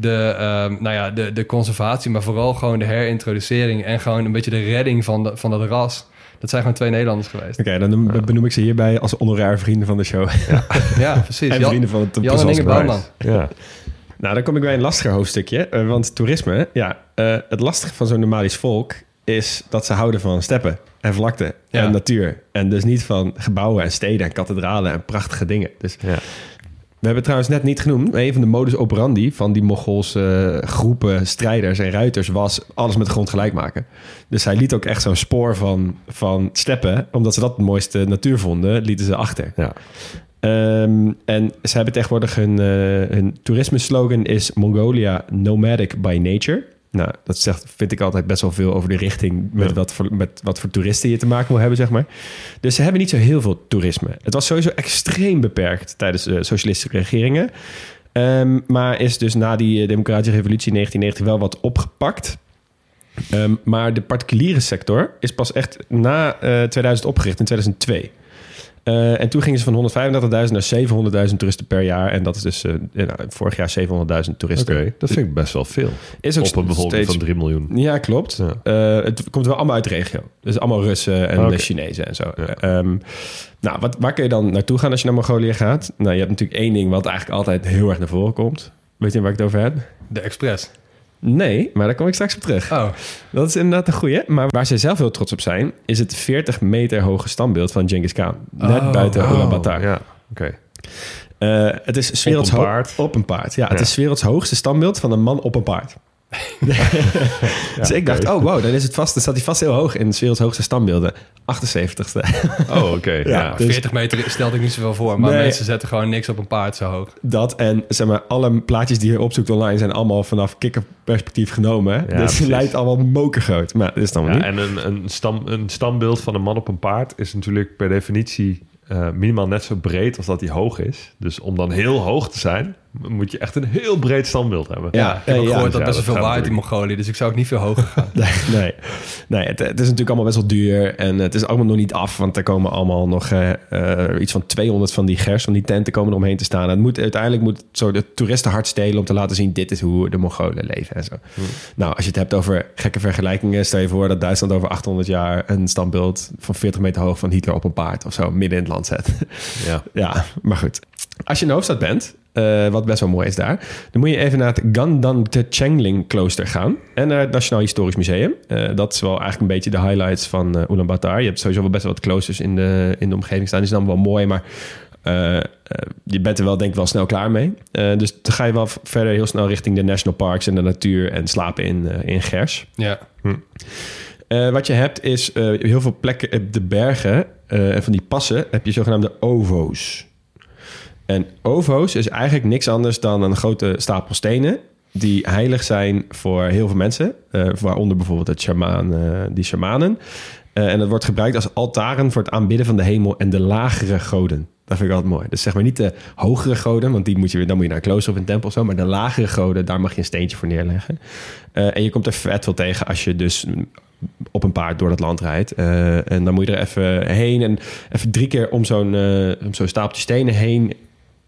de, ehm, nou ja, de, de conservatie, maar vooral gewoon de herintroducering en gewoon een beetje de redding van, de, van dat ras. Dat zijn gewoon twee Nederlanders geweest. Oké, dan noem- benoem ik ze hierbij als honorair vrienden van de show. Ja, precies. en Jan, vrienden van het Jan en Inge. Bouwman. Ja. Nou, dan kom ik bij een lastiger hoofdstukje. eh, want toerisme, ja, eh, het lastige van zo'n nomadisch volk is dat ze houden van steppen en vlakte Ja. en natuur. En dus niet van gebouwen en steden en kathedralen en prachtige dingen. Dus Ja. We hebben trouwens net niet genoemd, maar een van de modus operandi van die Mongoolse eh, groepen strijders en ruiters was alles met de grond gelijk maken. Dus hij liet ook echt zo'n spoor van, van steppen, omdat ze dat het mooiste natuur vonden, lieten ze achter. Ja. Ehm, en ze hebben tegenwoordig hun, eh hun toerisme-slogan is Mongolia nomadic by nature. Nou, dat zegt, vind ik altijd best wel veel over de richting met, Ja. wat voor, met wat voor toeristen je te maken wil hebben, zeg maar. Dus ze hebben niet zo heel veel toerisme. Het was sowieso extreem beperkt tijdens de socialistische regeringen. Ehm, maar is dus na die eh, democratische revolutie in 1990 wel wat opgepakt. Ehm, maar de particuliere sector is pas echt na eh, 2000 opgericht, in 2002. Eh, en toen gingen ze van 135.000 naar 700.000 toeristen per jaar. En dat is dus eh, nou, vorig jaar 700.000 toeristen. Oké, dat vind ik best wel veel. Is ook Op een bevolking steeds- van 3 miljoen. Ja, klopt. Ja. Eh, het komt wel allemaal uit de regio. Dus allemaal Russen en Oké. eh, Chinezen en zo. Ja. Ehm, nou, wat, waar kun je dan naartoe gaan als je naar Mongolië gaat? Nou, je hebt natuurlijk één ding wat eigenlijk altijd heel erg naar voren komt. Weet je waar ik het over heb? De Express. Nee, maar daar kom ik straks op terug. Oh, Dat is inderdaad een goeie. Maar waar ze zelf heel trots op zijn, is het 40 meter hoge standbeeld van Genghis Khan. Net Oh, buiten Oh, Ulaanbaatar. Ja, oké. Eh, het is werelds een paard. Op een paard, ja. Het Ja. is werelds hoogste standbeeld van een man op een paard. dus ik dacht, oh wow, dan, is het vast, dan staat hij vast heel hoog in 's werelds hoogste standbeelden. 78ste. Oh, oké. Ja, ja. dus- 40 meter stelde ik niet zoveel voor. Maar Nee. mensen zetten gewoon niks op een paard zo hoog. Dat en zeg maar, alle plaatjes die je opzoekt online zijn allemaal vanaf kikkerperspectief genomen. dus het lijkt allemaal mokergroot. Maar dat is dan Ja, niet. en een, een, stam, een stambeeld van een man op een paard is natuurlijk per definitie eh, minimaal net zo breed als dat hij hoog is. Dus om dan heel hoog te zijn, moet je echt een heel breed standbeeld hebben. Ja, ik heb ook gehoord ja, dat best wel veel waait in. Mongolië. Dus ik zou ook niet veel hoger gaan. Nee, nee. het, het is natuurlijk allemaal best wel duur. En het is allemaal nog niet af. Want er komen allemaal nog eh, eh, iets van 200 van die gers, van die tenten komen eromheen te staan. En het moet, uiteindelijk moet het zo de toeristen hard stelen om te laten zien... dit is hoe de Mongolen leven en zo. Nou, als je het hebt over gekke vergelijkingen... stel je voor dat Duitsland over 800 jaar... een standbeeld van 40 meter hoog van Hitler op een paard... of zo midden in het land zet. Ja. Ja, maar goed. Als je in de hoofdstad bent, eh, wat best wel mooi is daar, dan moet je even naar het Gandan Chengling klooster gaan en naar het Nationaal Historisch Museum. Eh, dat is wel eigenlijk een beetje de highlights van uh, Ulaanbaatar. Je hebt sowieso wel best wel wat kloosters in de, in de omgeving staan. Die zijn dan wel mooi, maar uh, je bent er wel denk ik wel snel klaar mee. Dus dan ga je wel verder heel snel richting de national parks en de natuur en slapen in, in Gers. Ja. Hm. Uh, wat je hebt is uh, heel veel plekken op de bergen uh, en van die passen heb je zogenaamde ovo's. En ovo's is eigenlijk niks anders dan een grote stapel stenen die heilig zijn voor heel veel mensen, uh, waaronder bijvoorbeeld het shaman, die shamanen. en dat wordt gebruikt als altaren voor het aanbidden van de hemel en de lagere goden. Dat vind ik altijd mooi. Dus zeg maar niet de hogere goden, want die moet je, dan moet je naar een klooster of een tempel zo. Maar de lagere goden, daar mag je een steentje voor neerleggen. En je komt er vet veel tegen als je dus op een paard door dat land rijdt. En dan moet je er even heen en even drie keer om zo'n om stapeltje stenen heen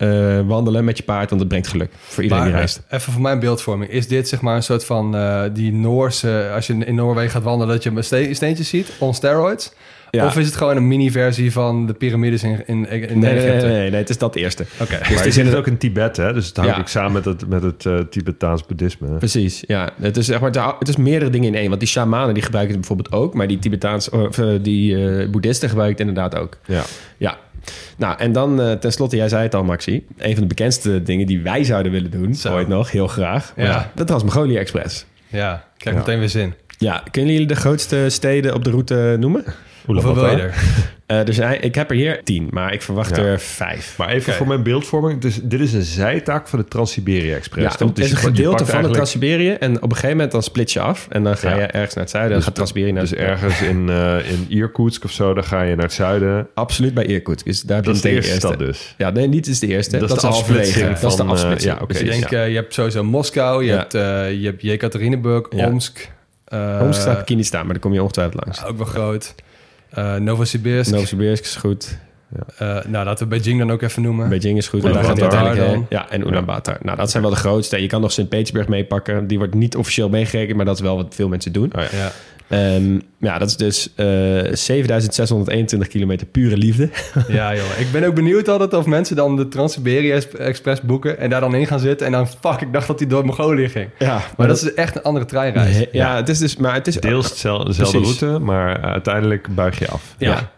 uh, wandelen met je paard, want dat brengt geluk voor iedereen maar, die reist. Even voor mijn beeldvorming. Is dit zeg maar een soort van uh, die Noorse... Als je in Noorwegen gaat wandelen, dat je ste steentjes ziet on steroids? Ja. Of is het gewoon een mini-versie van de piramides in, in, in nee, Egypte? Nee, nee, nee, het is dat eerste. Oké. Okay. Dus maar er zit het ook in Tibet, hè? Dus het hangt Ja. ook samen met het, met het uh, Tibetaans boeddhisme. Precies, ja. Het is, zeg maar, het is meerdere dingen in één. Want die shamanen die gebruiken het bijvoorbeeld ook. Maar die Tibetaans, of uh, die uh, boeddhisten gebruiken het inderdaad ook. Ja. Ja. Nou, en dan uh, tenslotte, jij zei het al, Maxi. Een van de bekendste dingen die wij zouden willen doen, Zo. ooit nog, heel graag. Ja. ja de Express. Ja, ik krijg ja. meteen weer zin. Ja, kunnen jullie de grootste steden op de route noemen? Hoeveel wil je er? Uh, dus ik heb er hier tien, maar ik verwacht ja. er vijf. Maar even okay. voor mijn beeldvorming. Dus dit is een zijtaak van de Trans-Siberië Express. Ja, het is een gedeelte van de Trans-Siberië. En op een gegeven moment dan split je af. En dan ga ja. je ergens naar het zuiden. Dus, gaat Trans-Siberië naar dus ergens in, uh, in Irkutsk of zo, dan ga je naar het zuiden. Absoluut bij Irkutsk. Dus daar dat is de eerste, eerste stad dus. Ja, nee, niet is de eerste. Dat, dat is de afsplitsing. Dat is de afsplitsing. Uh, ja, okay, dus ik denk, uh, je hebt sowieso Moskou, je Ja. hebt, uh, je hebt Jekaterinburg, Omsk. Uh, Omsk staat niet staan, maar daar kom je ongetwijfeld langs. Ja, ook wel groot. Uh, Novosibirsk. Novosibirsk is goed. Ja. Uh, nou, laten we Beijing dan ook even noemen. Beijing is goed. En daar gaat uiteindelijk heen. Ja, en Ulaanbaatar. Nou, dat zijn wel de grootste. Je kan nog Sint-Petersburg meepakken. Die wordt niet officieel meegerekend, maar dat is wel wat veel mensen doen. Oh, ja. ja. Um, ja, dat is dus uh, 7621 kilometer pure liefde. ja, joh. Ik ben ook benieuwd altijd of mensen dan de Trans-Siberië Express boeken en daar dan in gaan zitten. En dan, fuck, ik dacht dat die door Mongolië ging. Ja, maar, maar dat, dat, is echt een andere treinreis. Ja, ja, het is dus, maar het is deels dezelfde route, maar uiteindelijk buig je af. Ja. ja.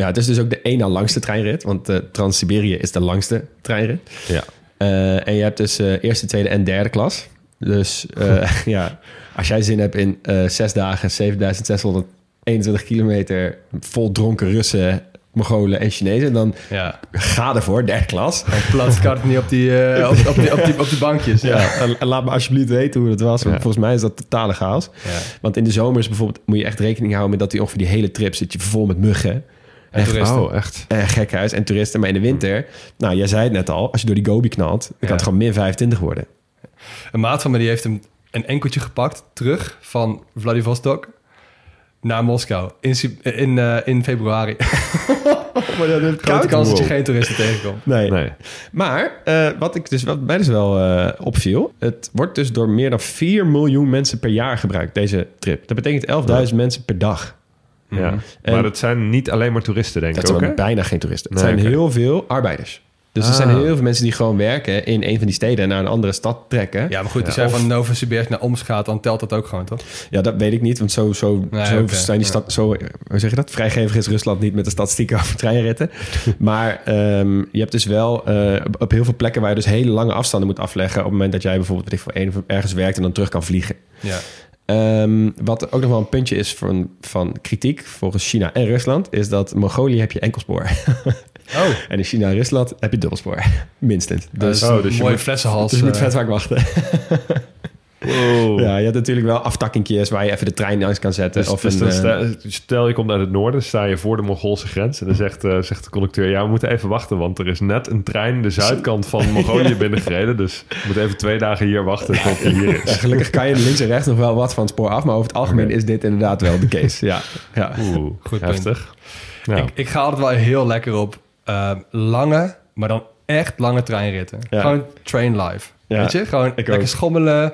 Ja, het is dus ook de één na langste treinrit, want uh, Trans-Siberië is de langste treinrit. Ja. Uh, en je hebt dus uh, eerste, tweede en derde klas. Dus ja, als jij zin hebt in zes dagen, 7621 kilometer vol dronken Russen, Mongolen en Chinezen, dan ja. ga ervoor, derde klas. En plaats niet op die, op, op, die, op, die, op die bankjes. Ja, ja. En, en, laat me alsjeblieft weten hoe dat was. Want Ja. volgens mij is dat totale chaos. Ja. Want in de zomers bijvoorbeeld moet je echt rekening houden met dat die ongeveer die hele trip zit je vol met muggen. En. Oh, echt? Eh, gekhuis en toeristen. Maar in de winter, nou, jij zei het net al, als je door die Gobi knalt, dan kan het gewoon min 25 worden. Een maat van me die heeft een, een enkeltje gepakt terug van Vladivostok naar Moskou in, in, eh, in februari. Maar dat is Grote kans dat je geen toeristen tegenkomt. Nee. Nee. Maar eh, wat, ik dus, wat mij dus wel eh, opviel... het wordt dus door meer dan 4 miljoen mensen per jaar gebruikt, deze trip. Dat betekent 11.000 mensen per dag. Ja. En- maar dat zijn niet alleen maar toeristen, denk Dat ik ook, zijn hè? bijna geen toeristen. Het Nee, zijn heel veel arbeiders. Dus er Ah. zijn heel veel mensen die gewoon werken in een van die steden en naar een andere stad trekken. Ja, maar goed, die Ja, van Novosibirsk naar Oms gaat, dan telt dat ook gewoon, toch? Ja, dat weet ik niet, want zo, zo, Nee, zo zijn die stad, zo, hoe zeg je dat? Vrijgevig is Rusland niet met de statistieken over treinritten. maar ehm, je hebt dus wel eh, op, heel veel plekken waar je dus hele lange afstanden moet afleggen op het moment dat jij bijvoorbeeld weet ik, voor een, ergens werkt en dan terug kan vliegen. Ja. Ehm, wat ook nog wel een puntje is van, van kritiek volgens China en Rusland, is dat Mongolië heb je enkelspoor. Oh, en in China en Rusland heb je dubbelspoor, minstens. dus, Dus, oh, dus je mooie moet- flessenhals. dus je moet eh, vet vaak wachten. Wow. Ja, je hebt natuurlijk wel aftakkingjes waar je even de trein langs kan zetten. Dus, of dus een, dan eh, sta- stel je komt uit het noorden, sta je voor de Mongoolse grens en dan zegt, eh, zegt de conducteur, ja, we moeten even wachten, want er is net een trein de zuidkant van Mongolië binnengereden, dus je moet even twee dagen hier wachten tot die hier Ja, is. gelukkig kan je links en rechts nog wel wat van het spoor af, maar over het algemeen is dit inderdaad wel de case. Ja, ja. Oeh, Goed heftig. Ja. ik, ik ga altijd wel heel lekker op eh, lange, maar dan echt lange treinritten. Ja. Gewoon train live. Ja, Weet je? Gewoon ik lekker ook. schommelen.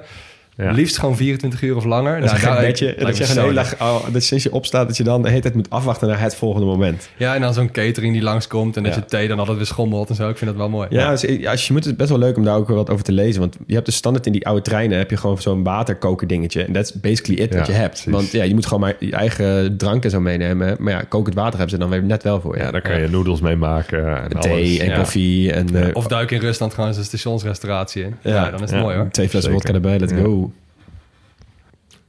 Ja. Liefst gewoon 24 uur of langer. Dat is bedje. lijkt Dat je een dag, oh, dat sinds je opstaat, dat je dan de hele tijd moet afwachten naar het volgende moment. Ja, en dan zo'n catering die langskomt en dat Ja. je thee dan altijd weer schommelt en zo. Ik vind dat wel mooi. Ja, dus, ja, als je moet het is best wel leuk om daar ook wel wat over te lezen. Want je hebt dus standaard in die oude treinen heb je gewoon zo'n waterkoken dingetje. En dat is basically it wat je hebt. precies. Want ja, je moet gewoon maar je eigen drank en zo meenemen. Maar ja, kokend water hebben ze dan weer net wel voor je. Ja, daar kan je noedels mee maken en Thee alles. en Ja. koffie en eh, Of duik in Rusland gewoon zo'n stationsrestauratie in. Ja, dan is het Ja. mooi hoor. twee flessen vodka erbij, let's Ja. go.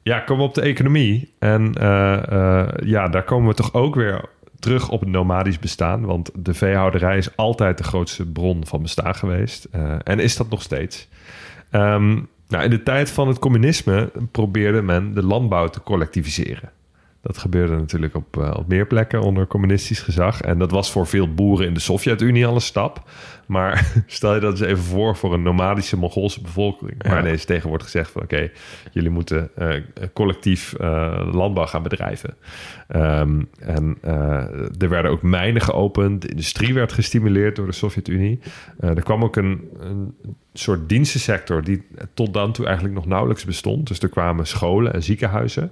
Ja, komen we op de economie. En eh, eh, ja, daar komen we toch ook weer terug op het nomadisch bestaan. Want de veehouderij is altijd de grootste bron van bestaan geweest. Eh, en is dat nog steeds. Ehm, nou, in de tijd van het communisme probeerde men de landbouw te collectiviseren. Dat gebeurde natuurlijk op, op meer plekken onder communistisch gezag. En dat was voor veel boeren in de Sovjet-Unie al een stap. Maar stel je dat eens even voor voor een nomadische Mongoolse bevolking. Ja. Waar ineens tegen wordt gezegd van... oké, jullie moeten eh, collectief eh, landbouw gaan bedrijven. Ehm, en eh, er werden ook mijnen geopend. De industrie werd gestimuleerd door de Sovjet-Unie. Er kwam ook een, een soort dienstensector... die tot dan toe eigenlijk nog nauwelijks bestond. Dus er kwamen scholen en ziekenhuizen.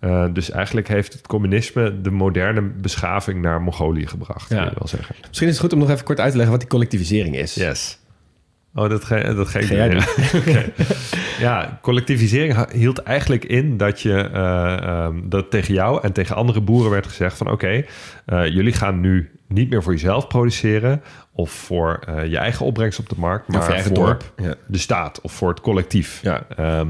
Eh, dus eigenlijk heeft het communisme de moderne beschaving naar Mongolië gebracht, Ja. wil je wel zeggen. Misschien is het goed om nog even kort uit te leggen wat die collectivisering is. Yes. Oh, dat dat doen, ja. Ja, collectivisering hield eigenlijk in dat je eh, ehm, dat tegen jou en tegen andere boeren werd gezegd van oké, eh, jullie gaan nu niet meer voor jezelf produceren of voor eh, je eigen opbrengst op de markt, Ja, maar voor je eigen voor dorp. Ja. de staat of voor het collectief. Ja. Ehm,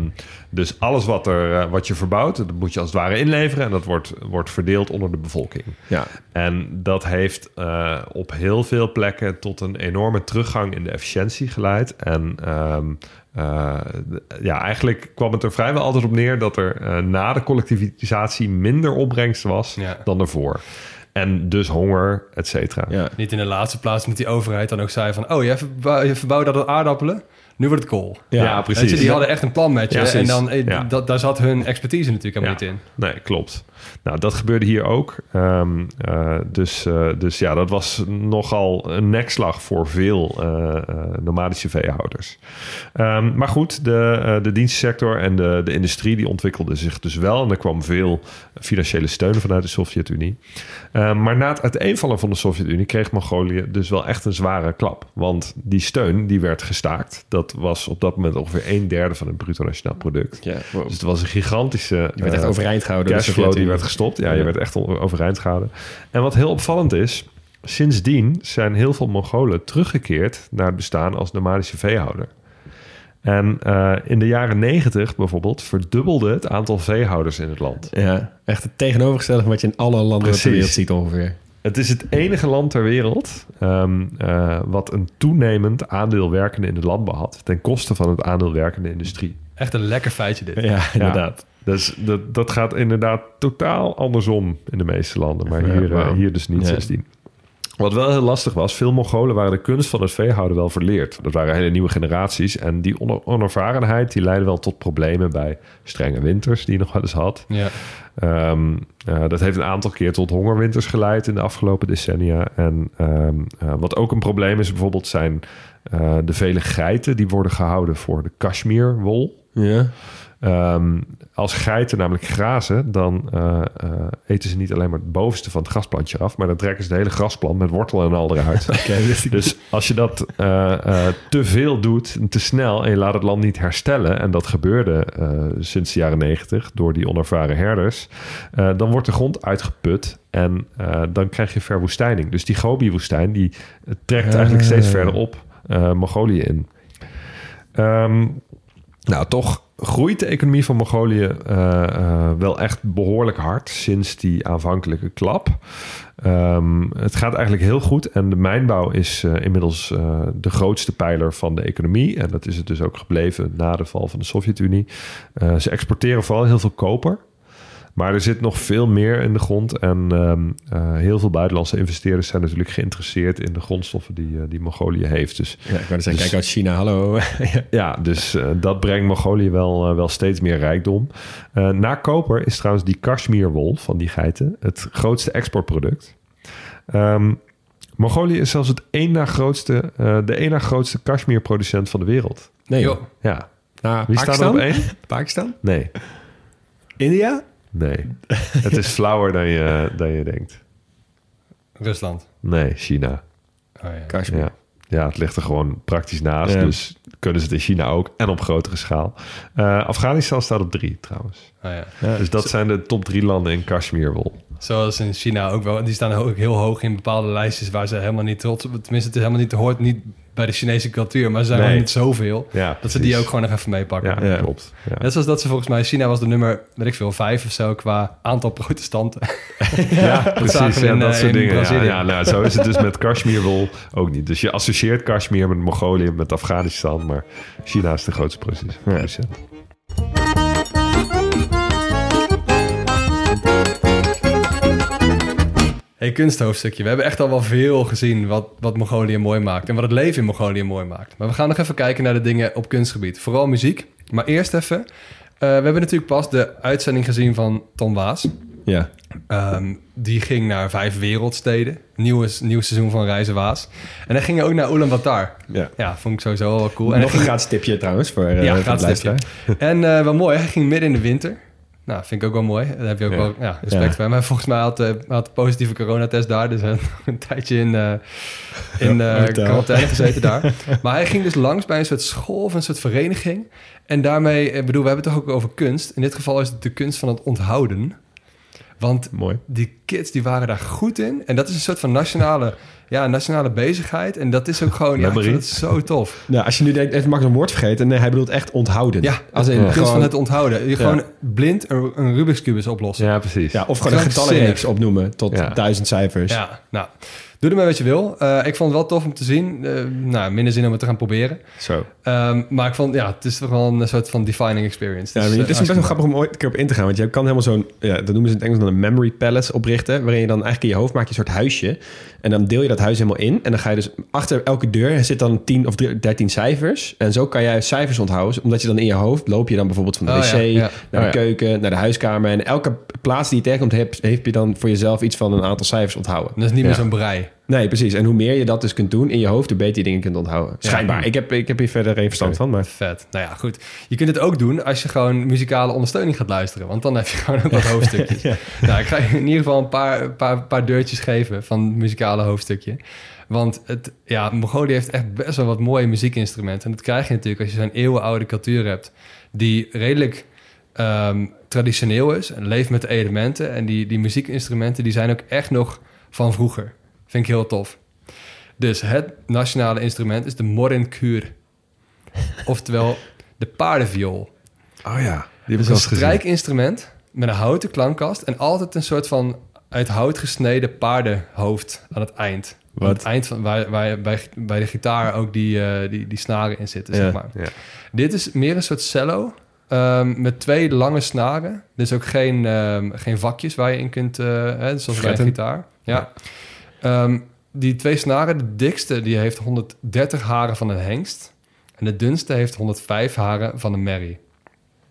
dus alles wat, er, eh, wat je verbouwt, dat moet je als het ware inleveren en dat wordt, wordt verdeeld onder de bevolking. Ja. En dat heeft eh, op heel veel plekken tot een enorme teruggang in de efficiëntie geleid. En ehm, eh, ja, eigenlijk kwam het er vrijwel altijd op neer dat er na de collectivisatie minder opbrengst was dan daarvoor. En dus honger, et cetera. Ja. Niet in de laatste plaats met die overheid dan ook zei van... oh, je, verbouw, je verbouwde dat aardappelen, nu wordt het kool. Ja, precies. je, die hadden echt een plan met je. Ja, en dan, eh, dat, daar zat hun expertise natuurlijk helemaal Ja. niet in. Nee, klopt. Nou, dat gebeurde hier ook. Ehm, eh, dus, eh, dus ja, dat was nogal een nekslag voor veel eh, nomadische veehouders. Ehm, maar goed, de, de dienstensector en de, de industrie die ontwikkelden zich dus wel. En er kwam veel financiële steun vanuit de Sovjet-Unie. Ehm, maar na het uiteenvallen van de Sovjet-Unie kreeg Mongolië dus wel echt een zware klap. Want die steun die werd gestaakt. Dat was op dat moment ongeveer een derde van het bruto nationaal product. Ja, wow. Dus het was een gigantische... Je werd echt overeind gehouden. cashflow die. Werd gestopt. Ja, je werd echt overeind gehouden. En wat heel opvallend is, sindsdien zijn heel veel Mongolen teruggekeerd naar het bestaan als nomadische veehouder. En eh, in de jaren negentig bijvoorbeeld verdubbelde het aantal veehouders in het land. Ja, echt het tegenovergestelde van wat je in alle landen ter Precies. wereld ziet ongeveer. Het is het enige land ter wereld ehm, eh, wat een toenemend aandeel werkende in de landbouw had, ten koste van het aandeel werkende industrie. Echt een lekker feitje dit. Ja, inderdaad. Dus dat, dat gaat inderdaad totaal andersom in de meeste landen. Maar hier, eh, hier dus niet Ja. sindsdien. Wat wel heel lastig was, veel Mongolen waren de kunst van het veehouden wel verleerd. Dat waren hele nieuwe generaties. En die oner- onervarenheid die leidde wel tot problemen bij strenge winters die je nog wel eens had. Ja. Ehm, eh, dat heeft een aantal keer tot hongerwinters geleid in de afgelopen decennia. En ehm, eh, wat ook een probleem is bijvoorbeeld zijn de vele geiten die worden gehouden voor de Kashmirwol. Ja. Ehm, als geiten namelijk grazen, dan eh, eh, eten ze niet alleen maar het bovenste van het grasplantje af, maar dan trekken ze de hele grasplant met wortel en al eruit. dus als je dat eh, te veel doet, te snel, en je laat het land niet herstellen, en dat gebeurde sinds de jaren negentig door die onervaren herders, dan wordt de grond uitgeput en dan krijg je verwoestijning. Dus die Gobi-woestijn, die trekt eigenlijk steeds verder op Mongolië in. Ehm, nou, toch groeit de economie van Mongolië eh, eh, wel echt behoorlijk hard sinds die aanvankelijke klap. Ehm, het gaat eigenlijk heel goed en de mijnbouw is eh, inmiddels de grootste pijler van de economie. En dat is het dus ook gebleven na de val van de Sovjet-Unie. Ze exporteren vooral heel veel koper. Maar er zit nog veel meer in de grond. En ehm, eh, heel veel buitenlandse investeerders zijn natuurlijk geïnteresseerd in de grondstoffen die, eh, die Mongolië heeft. Dus Ja, ik wou zeggen, Dus- kijk uit China, hallo. ja, dus eh, dat brengt Mongolië wel, wel steeds meer rijkdom. Na koper is trouwens die Kashmirwol van die geiten het grootste exportproduct. Ehm, Mongolië is zelfs het één na grootste, de één na grootste cashmereproducent van de wereld. Nee, joh. Ja. Nou, Wie staat er op één? Pakistan? Nee, India? Nee. het is flauwer dan je, dan je denkt. Rusland. Nee, China. Oh, ja. Kashmir. Ja. ja, het ligt er gewoon praktisch naast. Ja. Dus kunnen ze het in China ook en op grotere schaal. Eh, Afghanistan staat op drie trouwens. Oh, ja. Dus dat zijn de top drie landen in Kashmirwol. Zoals in China ook wel. Die staan ook heel hoog in bepaalde lijstjes waar ze helemaal niet trots op... Tenminste, het is helemaal niet, hoort niet bij de Chinese cultuur. Maar ze zijn Nee. niet zoveel. Ja, Dat ze die ook gewoon nog even meepakken. Ja, Ja. klopt. Ja. Net zoals dat ze volgens mij... China was de nummer, weet ik veel, vijf of zo... qua aantal protestanten. Ja, precies. in, dat eh, soort in dingen. Ja, Brazilië. ja, nou, zo is het dus met Kashmirwol ook niet. Dus je associeert Kashmir met Mongolië, met Afghanistan. Maar China is de grootste produce- hey, kunsthoofdstukje. We hebben echt al wel veel gezien wat, wat Mongolië mooi maakt. En wat het leven in Mongolië mooi maakt. Maar we gaan nog even kijken naar de dingen op kunstgebied. Vooral muziek. Maar eerst even... eh, we hebben natuurlijk pas de uitzending gezien van Tom Waas. Ja. Ehm, die ging naar vijf wereldsteden. Nieuwe, nieuw seizoen van Reizen Waas. En hij ging ook naar Ulaanbaatar. ja. Ja, vond ik sowieso wel cool. En Nog een gratis tipje trouwens voor, eh Ja, gratis tipje. en eh, wel mooi, hij ging midden in de winter. Nou, vind ik ook wel mooi. Daar heb je ook Ja. wel ja, respect Ja. voor hem. Maar volgens mij had hij had een positieve coronatest daar. Dus hij nog een tijdje in, eh in eh, hotel. quarantaine gezeten daar. Maar hij ging dus langs bij een soort school of een soort vereniging. En daarmee, ik bedoel, we hebben het toch ook over kunst. In dit geval is het de kunst van het onthouden. Want Mooi. die kids die waren daar goed in. En dat is een soort van nationale, ja, nationale bezigheid. En dat is ook gewoon, ja, ik Memory. vind het zo tof. Nou, als je nu denkt, even makkelijk een woord vergeten. Nee, hij bedoelt echt onthouden. Ja, Als in de kunst gewoon- van het onthouden. Je gewoon blind een, een Rubik's Cubus oplossen. Ja, precies. Ja, of gewoon een getallenreeks opnoemen tot Ja. duizend cijfers. Ja, nou, doe ermee wat je wil. Eh, ik vond het wel tof om te zien. Eh, nou, minder zin om het te gaan proberen. Zo. Ehm, maar ik vond, ja, het is toch wel een soort van defining experience. Ja, Dus, maar eh, het is best wel grappig om ooit een keer op in te gaan. Want je kan helemaal zo'n, ja, dat noemen ze in het Engels dan een memory palace oprichten. Waarin je dan eigenlijk in je hoofd maak je een soort huisje. En dan deel je dat huis helemaal in. En dan ga je dus achter elke deur zit dan 10 of 13 cijfers. En zo kan jij cijfers onthouden. Omdat je dan in je hoofd loop je dan bijvoorbeeld van de Oh, wc ja, ja. naar de Oh, keuken, naar de huiskamer. En elke plaats die je tegenkomt, heb, je dan voor jezelf iets van een aantal cijfers onthouden. Dat is niet meer zo'n brei. Nee, precies. En hoe meer je dat dus kunt doen in je hoofd, hoe beter je dingen kunt onthouden. Schijnbaar. Ik, heb, ik heb hier verder geen verstand van, maar... Vet. Nou ja, goed. Je kunt het ook doen als je gewoon muzikale ondersteuning gaat luisteren. Want dan heb je gewoon ook wat hoofdstukjes. Nou, ik ga je in ieder geval een paar, paar, paar deurtjes geven van het muzikale hoofdstukje. Want het, ja, Mongolië heeft echt best wel wat mooie muziekinstrumenten. En dat krijg je natuurlijk als je zo'n eeuwenoude cultuur hebt... die redelijk ehm, traditioneel is en leeft met de elementen. En die, die muziekinstrumenten die zijn ook echt nog van vroeger. Vind ik heel tof. Dus het nationale instrument is de morinkur. Oftewel de paardenviool. Oh ja, die Dus wel een gezien. strijkinstrument met een houten klankkast... en altijd een soort van uit hout gesneden paardenhoofd aan het eind. Wat? Aan het eind van waar, waar bij, bij de gitaar ook die, eh, die, die snaren in zitten, Ja. zeg maar. Ja. Dit is meer een soort cello ehm, met twee lange snaren. Dus ook geen, ehm, geen vakjes waar je in kunt, eh, hè, zoals bij een gitaar. Ja. Ehm, die twee snaren, de dikste die heeft 130 haren van een hengst. En de dunste heeft 105 haren van een merrie.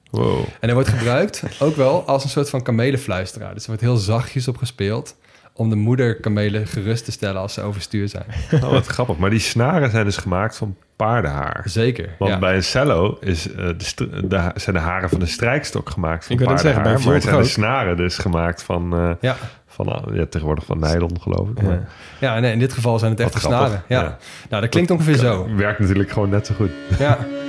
Wow. En hij wordt gebruikt ook wel als een soort van kamelenfluisteraar. Dus er wordt heel zachtjes op gespeeld om de moederkamelen gerust te stellen als ze overstuur zijn. Oh, wat grappig. Maar die snaren zijn dus gemaakt van paardenhaar. Zeker. Want ja. bij een cello is, eh, de zijn de haren van de strijkstok gemaakt van Ik wil net zeggen, bij paardenhaar. een maar viool zijn de snaren dus gemaakt van, eh, ja. van eh, ja, tegenwoordig van nylon, geloof ik. Ja. Maar ja, nee, in dit geval zijn het grappig, snaren. Ja. ja. Nou, dat klinkt ongeveer zo. Werkt natuurlijk gewoon net zo goed. Ja.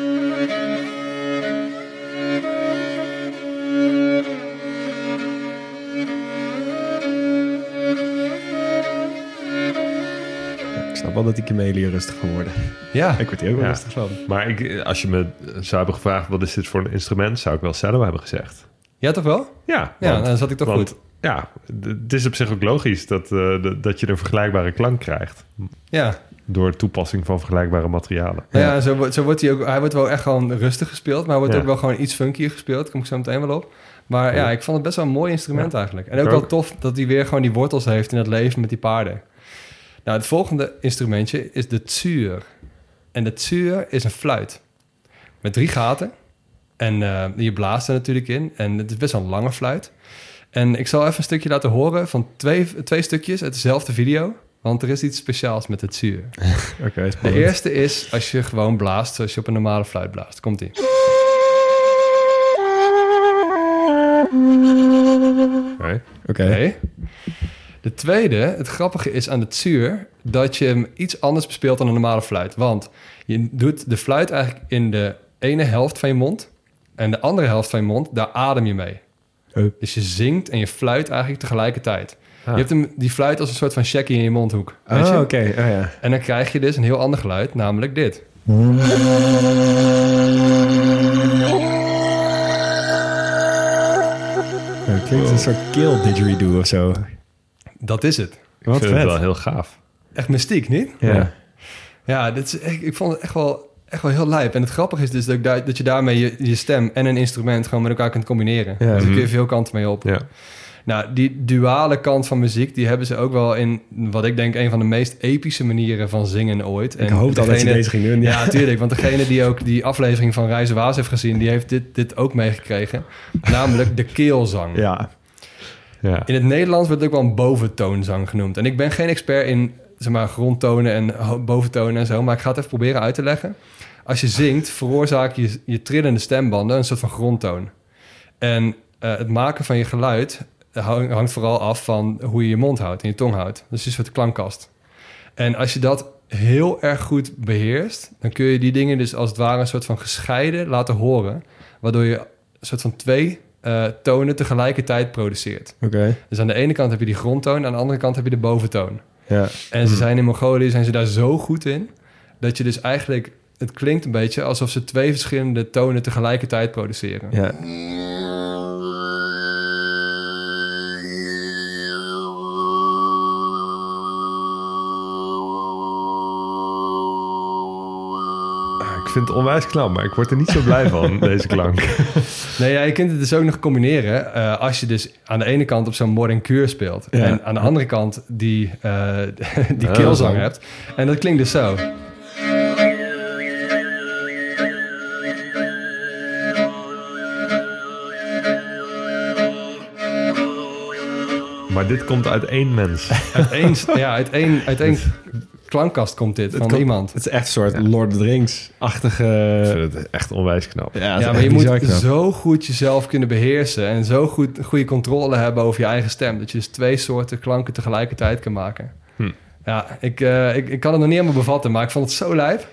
wel dat die kamelen rustig van worden. ja. Ik word hier ook wel Ja. rustig van. Maar ik, als je me zou hebben gevraagd... wat is dit voor een instrument... zou ik wel cello hebben gezegd. Ja, toch wel? Ja, Ja, want- dan zat ik toch want, goed. Ja, het is op zich ook logisch... Dat, eh, dat je een vergelijkbare klank krijgt... Ja. door toepassing van vergelijkbare materialen. Nou ja, zo, wordt- zo wordt hij ook... Hij wordt wel echt gewoon rustig gespeeld, maar hij wordt Ja. ook wel gewoon iets funkier gespeeld. Daar kom ik zo meteen wel op. Maar ja, ik vond het best wel een mooi instrument Ja. eigenlijk. En ook wel tof dat hij weer gewoon die wortels heeft in het leven met die paarden. Nou, het volgende instrumentje is de tsuur. En de tsuur is een fluit. Met drie gaten. En eh, je blaast er natuurlijk in. En het is best wel een lange fluit. En ik zal even een stukje laten horen van twee, twee stukjes uit dezelfde video. Want er is iets speciaals met de tsuur. Oké, De eerste is als je gewoon blaast zoals je op een normale fluit blaast. Komt ie. Oké. Oké. De tweede, het grappige is aan de tsuur dat je hem iets anders bespeelt dan een normale fluit. Want je doet de fluit eigenlijk in de ene helft van je mond en de andere helft van je mond, daar adem je mee. Dus je zingt en je fluit eigenlijk tegelijkertijd. Ah. Je hebt hem, die fluit als een soort van checkie in je mondhoek. Weet Oh, je? oké. Oh, ja. En dan krijg je dus een heel ander geluid, namelijk dit. Het klinkt als een soort kill didgeridoo of zo. Dat is het. Ik Wat vind het wel heel gaaf. Echt mystiek, niet? Ja. Ja, dit is echt, ik vond het echt wel, echt wel heel lijp. En het grappige is dus dat, ik daar, dat je daarmee je, je stem en een instrument gewoon met elkaar kunt combineren. Ja. Dus daar kun je Mhm. veel kanten mee op. Ja. Nou, die duale kant van muziek, die hebben ze ook wel in wat ik denk een van de meest epische manieren van zingen ooit. Ik hoopte al dat degene- deze ging doen. Ja, tuurlijk. Want degene die ook die aflevering van Reizen Waas heeft gezien, die heeft dit, dit ook meegekregen. Namelijk de keelzang. Ja. Ja. In het Nederlands wordt het ook wel een boventoonzang genoemd. En ik ben geen expert in zeg maar, grondtonen en boventonen en zo, maar ik ga het even proberen uit te leggen. Als je zingt, veroorzaak je, je trillende stembanden een soort van grondtoon. En eh, het maken van je geluid hang- hangt vooral af van hoe je je mond houdt en je tong houdt. Dus een soort klankkast. En als je dat heel erg goed beheerst, dan kun je die dingen dus als het ware een soort van gescheiden laten horen, waardoor je een soort van twee eh, tonen tegelijkertijd produceert. Oké. Dus aan de ene kant heb je die grondtoon, aan de andere kant heb je de boventoon. Ja. En ze zijn in Mongolië zijn ze daar zo goed in dat je dus eigenlijk het klinkt een beetje alsof ze twee verschillende tonen tegelijkertijd produceren. Ja. Vind het onwijs knap, maar ik word er niet zo blij van, deze klank. Nee, ja, je kunt het dus ook nog combineren eh, als je dus aan de ene kant op zo'n modern kuur speelt Ja. en aan de andere kant die, eh die keelzang hebt. En dat klinkt dus zo. Maar dit komt uit één mens. Uit één, ja, uit één, uit één klankkast komt dit van iemand. Het is echt een soort Lord of the Rings-achtige... Ik vind het echt onwijs knap. ja, maar je moet knap. zo goed jezelf kunnen beheersen en zo goed goede controle hebben over je eigen stem. Dat je dus twee soorten klanken tegelijkertijd kan maken. Ja, ik, eh, ik, ik kan het nog niet helemaal bevatten, maar ik vond het zo lijp.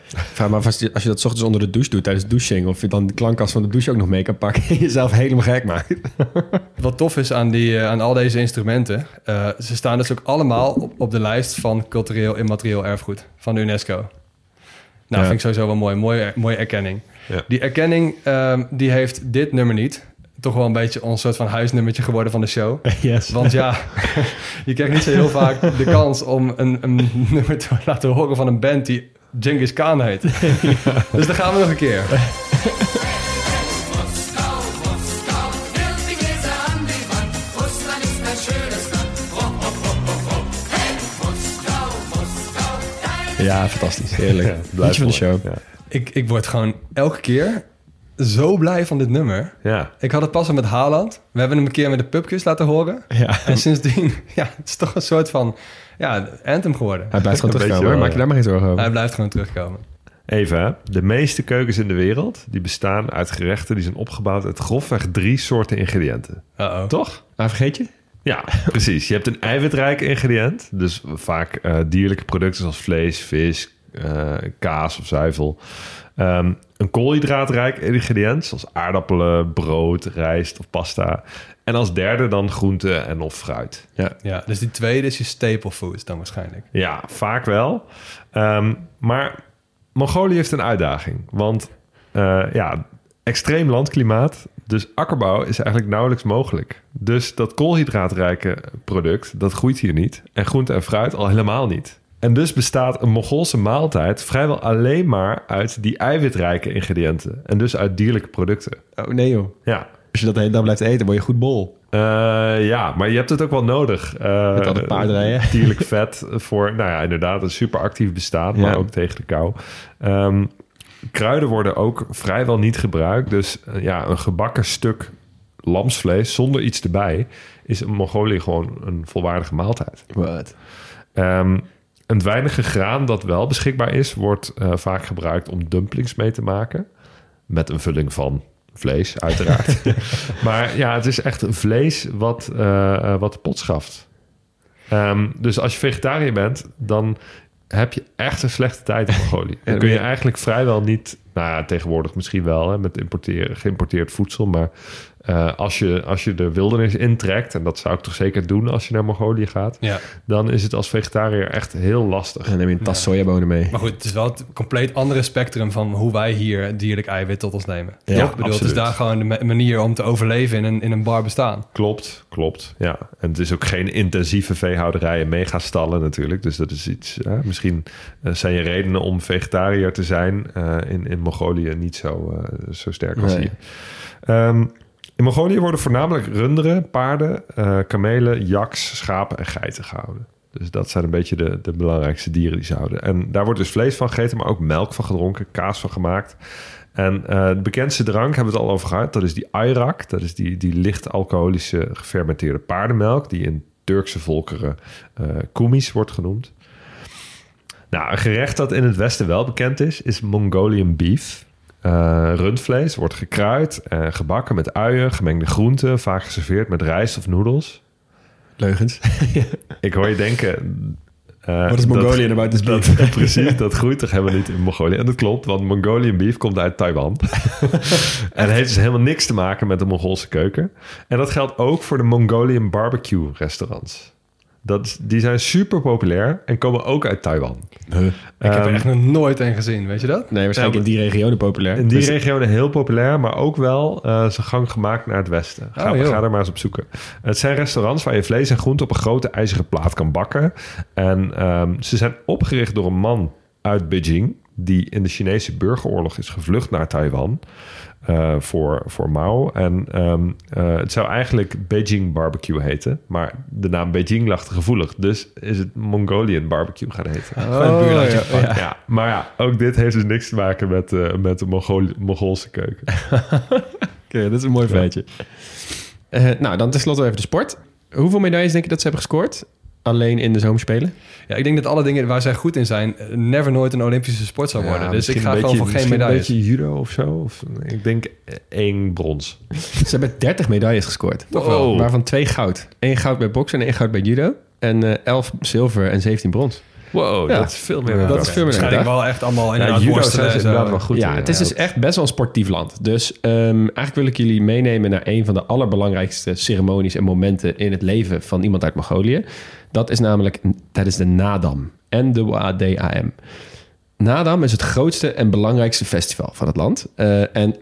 Maar als je, als je dat 's ochtends onder de douche doet tijdens douching... of je dan de klankkast van de douche ook nog mee kan pakken... en jezelf helemaal gek maakt. Wat tof is aan, die, eh, aan al deze instrumenten, eh, ze staan dus ook allemaal op, op de lijst van cultureel immaterieel erfgoed van de UNESCO. Nou, Ja. vind ik sowieso wel mooi. Mooie, mooie erkenning. Ja. Die erkenning, ehm, die heeft dit nummer niet. Toch wel een beetje ons soort van huisnummertje geworden van de show. yes. Want ja, je krijgt niet zo heel vaak de kans om een, een nummer te laten horen van een band die Genghis Khan heet. Dus dan gaan we nog een keer. Ja, fantastisch. Heerlijk. Ja, Liedje van de show. Ja. Ik, ik word gewoon elke keer zo blij van dit nummer. Ja. Ik had het pas al met Haaland. We hebben hem een keer met de pubquiz laten horen. Ja. En sindsdien, ja, het is toch een soort van, ja, anthem geworden. Hij blijft gewoon Een terugkomen. hoor. Maak je daar maar geen zorgen over. Hij blijft gewoon terugkomen. Even, hè. de meeste keukens in de wereld... die bestaan uit gerechten die zijn opgebouwd... uit grofweg drie soorten ingrediënten. Uh-oh. Toch? Ah, vergeet je? Ja, precies. Je hebt een eiwitrijk ingrediënt. Dus vaak eh, dierlijke producten zoals vlees, vis, kaas of zuivel. Ehm, een koolhydraatrijk ingrediënt zoals aardappelen, brood, rijst of pasta. En als derde dan groente en of fruit. Ja, dus die tweede is je staple food dan waarschijnlijk. Ja, vaak wel. Ehm, maar Mongolië heeft een uitdaging. Want eh, ja, extreem landklimaat. Dus akkerbouw is eigenlijk nauwelijks mogelijk. Dus dat koolhydraatrijke product, dat groeit hier niet. En groente en fruit al helemaal niet. En dus bestaat een Mongoolse maaltijd vrijwel alleen maar uit die eiwitrijke ingrediënten. En dus uit dierlijke producten. Oh nee joh. Ja, Als je dat de hele dag blijft eten, word je goed bol. Eh, ja, maar je hebt het ook wel nodig. Eh, Met al paardrijden. Dierlijk vet voor, nou ja, inderdaad, een super actief bestaan, maar Ja. ook tegen de kou. Ehm, kruiden worden ook vrijwel niet gebruikt. Dus eh, ja, een gebakken stuk lamsvlees zonder iets erbij is in Mongolië gewoon een volwaardige maaltijd. Wat? Ehm, een weinige graan dat wel beschikbaar is, wordt eh, vaak gebruikt om dumplings mee te maken. Met een vulling van vlees, uiteraard. maar ja, het is echt vlees wat, eh, wat de pot schaft. Ehm, dus als je vegetariër bent, dan heb je echt een slechte tijd in Mongolië. Dan kun je eigenlijk vrijwel niet... Nou ja, tegenwoordig misschien wel, hè, met importeren, geïmporteerd voedsel. Maar eh, als, je, als je de wildernis intrekt... en dat zou ik toch zeker doen als je naar Mongolië gaat... Ja. dan is het als vegetariër echt heel lastig. Dan neem je een tas sojabonen mee. Maar goed, het is wel het compleet andere spectrum van hoe wij hier dierlijk eiwit tot ons nemen. Ja? Ik bedoel, het is daar gewoon de ma- manier om te overleven in een, in een bar bestaan. Klopt, klopt. Ja. En het is ook geen intensieve veehouderij en megastallen natuurlijk. Dus dat is iets... hè, misschien eh, zijn je redenen om vegetariër te zijn... eh, in, in Mongolië niet zo, eh, zo sterk als Nee. hier. Ehm, in Mongolië worden voornamelijk runderen, paarden, eh, kamelen, jaks, schapen en geiten gehouden. Dus dat zijn een beetje de, de belangrijkste dieren die ze houden. En daar wordt dus vlees van gegeten, maar ook melk van gedronken, kaas van gemaakt. En eh, de bekendste drank hebben we het al over gehad. Dat is die ayrak. Dat is die, die licht alcoholische gefermenteerde paardenmelk... die in Turkse volkeren eh kumis wordt genoemd. Nou, een gerecht dat in het Westen wel bekend is... is Mongolian beef. Eh, rundvlees wordt gekruid en gebakken met uien, gemengde groenten... vaak geserveerd met rijst of noedels. Leugens. Ik hoor je denken... eh, Wat is dat- Mongolië about this dat, beef? precies, dat groeit toch helemaal niet in Mongolië. En dat klopt, want Mongolian beef komt uit Taiwan. en heeft dus helemaal niks te maken met de Mongoolse keuken. En dat geldt ook voor de Mongolian barbecue restaurants. Dat, is- die zijn super populair en komen ook uit Taiwan. Ik heb er Ehm, echt nog nooit een gezien, weet je dat? Nee, waarschijnlijk in die regionen populair. in die Dus- regionen heel populair, maar ook wel eh zijn gang gemaakt naar het westen. Ga, Oh, ga er maar eens op zoeken. Het zijn restaurants waar je vlees en groente op een grote ijzeren plaat kan bakken. En ehm, ze zijn opgericht door een man uit Beijing, die in de Chinese burgeroorlog is gevlucht naar Taiwan. Eh, voor, voor Mao. En ehm, eh, het zou eigenlijk Beijing barbecue heten. Maar de naam Beijing lag te gevoelig. Dus is het Mongolian barbecue gaan heten. Gewoon een buurlandje ja. Ja. maar ja, ook dit heeft dus niks te maken met, eh, met de Mongool- Mongoolse keuken. Oké, dat is een mooi feitje. Eh, nou, dan tenslotte even de sport. Hoeveel medailles denk je dat ze hebben gescoord? Alleen in de zomerspelen? Ja, ik denk dat alle dingen waar zij goed in zijn... eh, never nooit een Olympische sport zou worden. Ja, dus ik ga gewoon voor geen medailles. Een beetje judo of zo. Of, ik denk eh, één brons. Ze hebben 30 medailles gescoord. Toch wel. Waarvan twee goud. Eén goud bij boksen en één goud bij judo. En eh 11 zilver en 17 brons. Wow, Ja. dat is veel meer. Dat is veel meer Waarschijnlijk wel echt allemaal Ja, inderdaad judo zijn ze inderdaad wel goed ja, in, het is dus echt best wel een sportief land. Dus ehm, eigenlijk wil ik jullie meenemen naar een van de allerbelangrijkste ceremonies en momenten in het leven van iemand uit Mongolië. Dat is namelijk tijdens de Nadam. N-A-D-A-M. Nadam is het grootste en belangrijkste festival van het land. Eh, en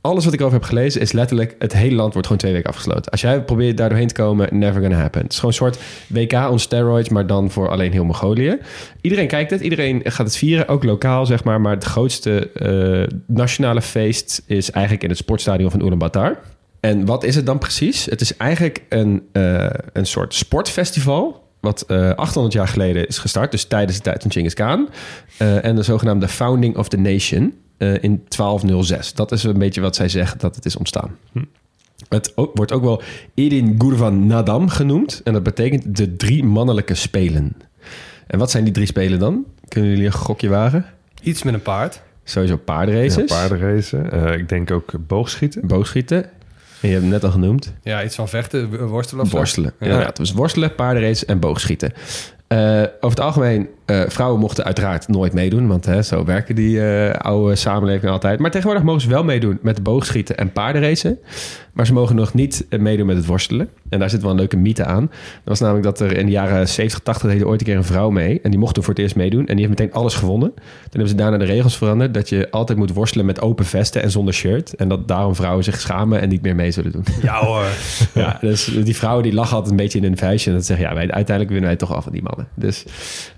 alles wat ik erover heb gelezen is letterlijk... het hele land wordt gewoon twee weken afgesloten. Als jij probeert daar doorheen te komen, never gonna happen. Het is gewoon een soort WK on steroids, maar dan voor alleen heel Mongolië. Iedereen kijkt het, iedereen gaat het vieren, ook lokaal zeg maar. Maar het grootste eh, nationale feest is eigenlijk in het sportstadion van Ulaanbaatar. En wat is het dan precies? Het is eigenlijk een, eh, een soort sportfestival... wat eh 800 jaar geleden is gestart, dus tijdens de tijd van Genghis Khan. Eh, en de zogenaamde Founding of the Nation. eh, in 1206. Dat is een beetje wat zij zeggen dat het is ontstaan. Het ook- wordt ook wel Edin Gurvan Nadam genoemd. En dat betekent de drie mannelijke spelen. En wat zijn die drie spelen dan? Kunnen jullie een gokje wagen? Iets met een paard. Sowieso paardenraces, Ja, paardenracen. Eh, ik denk ook boogschieten. boogschieten. Je hebt het net al genoemd. Ja, iets van vechten, worstelen of zo. Worstelen. Ja. Inderdaad. Dus worstelen, paardenrace en boogschieten. Eh, over het algemeen, eh, vrouwen mochten uiteraard nooit meedoen. Want hè, zo werken die eh, oude samenlevingen altijd. Maar tegenwoordig mogen ze wel meedoen met boogschieten en paardenracen. Maar ze mogen nog niet eh, meedoen met het worstelen. En daar zit wel een leuke mythe aan. Dat was namelijk dat er in de jaren 70, 80 deed er ooit een keer een vrouw mee. En die mocht toen voor het eerst meedoen. En die heeft meteen alles gewonnen. Toen hebben ze daarna de regels veranderd. Dat je altijd moet worstelen met open vesten en zonder shirt. En dat daarom vrouwen zich schamen en niet meer mee zullen doen. Ja hoor. Ja, dus die vrouwen die lachen altijd een beetje in hun vuistje. En dat zeggen, ja, wij, uiteindelijk winnen wij toch af van die mannen. Dus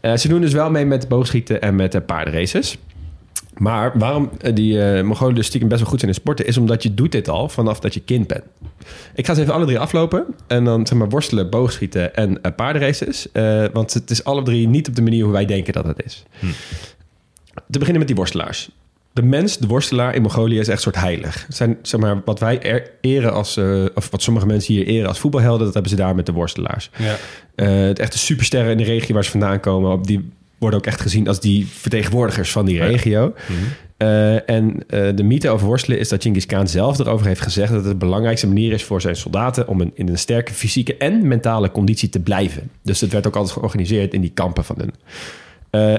eh, ze doen dus wel mee met boogschieten en met uh, paardenraces. Maar waarom eh, die eh Mongolen dus stiekem best wel goed zijn in sporten... is omdat je doet dit al vanaf dat je kind bent. Ik ga ze even alle drie aflopen. En dan zeg maar worstelen, boogschieten en eh, paardenraces. Want het is alle drie niet op de manier hoe wij denken dat het is. Te beginnen met die worstelaars. De mens, de worstelaar in Mongolië is echt soort heilig. Het zijn, zeg maar, wat wij er- eren als, eh, of wat sommige mensen hier eren als voetbalhelden, dat hebben ze daar met de worstelaars. Ja. Eh, het echte supersterren in de regio waar ze vandaan komen, op die worden ook echt gezien als die vertegenwoordigers van die regio. Eh, en de mythe over worstelen is dat Genghis Khan zelf erover heeft gezegd dat het de belangrijkste manier is voor zijn soldaten om een, in een sterke fysieke en mentale conditie te blijven. Dus het werd ook altijd georganiseerd in die kampen van hun.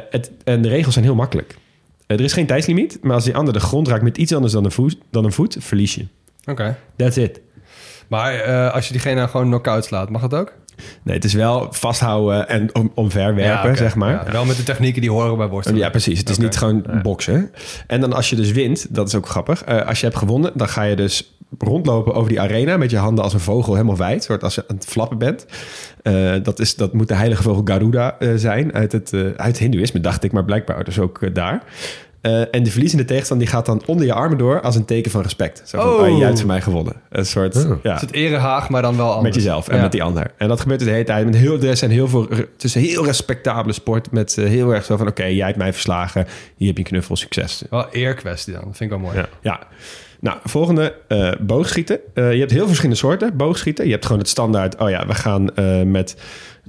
Het, en de regels zijn heel makkelijk. Eh, er is geen tijdslimiet, maar als die ander de grond raakt met iets anders dan een voet, dan een voet verlies je. Oké. That's it. Maar eh, als je diegene nou gewoon knock-out slaat, mag dat ook? Nee, het is wel vasthouden en om, omverwerpen, zeg maar. Ja, wel met de technieken die horen bij worstelen. Ja, precies. Het is niet gewoon boksen. En dan als je dus wint, dat is ook grappig. eh, als je hebt gewonnen, dan ga je dus rondlopen over die arena... met je handen als een vogel helemaal wijd. Soort als je aan het flappen bent. Eh, dat, is, dat moet de heilige vogel Garuda eh, zijn. Uit het, eh, uit het hindoeïsme, dacht ik. Maar blijkbaar dus ook daar. Eh, en de verliezende tegenstander die gaat dan onder je armen door... als een teken van respect. Zo van, Oh. oh. jij hebt voor mij gewonnen. Een soort, Oh. ja. Het is het erehaag, maar dan wel anders. Met jezelf en Ja. met die ander. En dat gebeurt dus de hele tijd. Met heel, er zijn heel veel, het is een heel respectabele sport. Met heel erg zo van, oké, jij hebt mij verslagen. Hier heb je een knuffel, succes. Wel eerkwestie dan. Dat vind ik wel mooi. Ja. Ja. Nou, volgende, eh, boogschieten. Eh, je hebt heel verschillende soorten boogschieten. Je hebt gewoon het standaard, oh ja, we gaan eh, met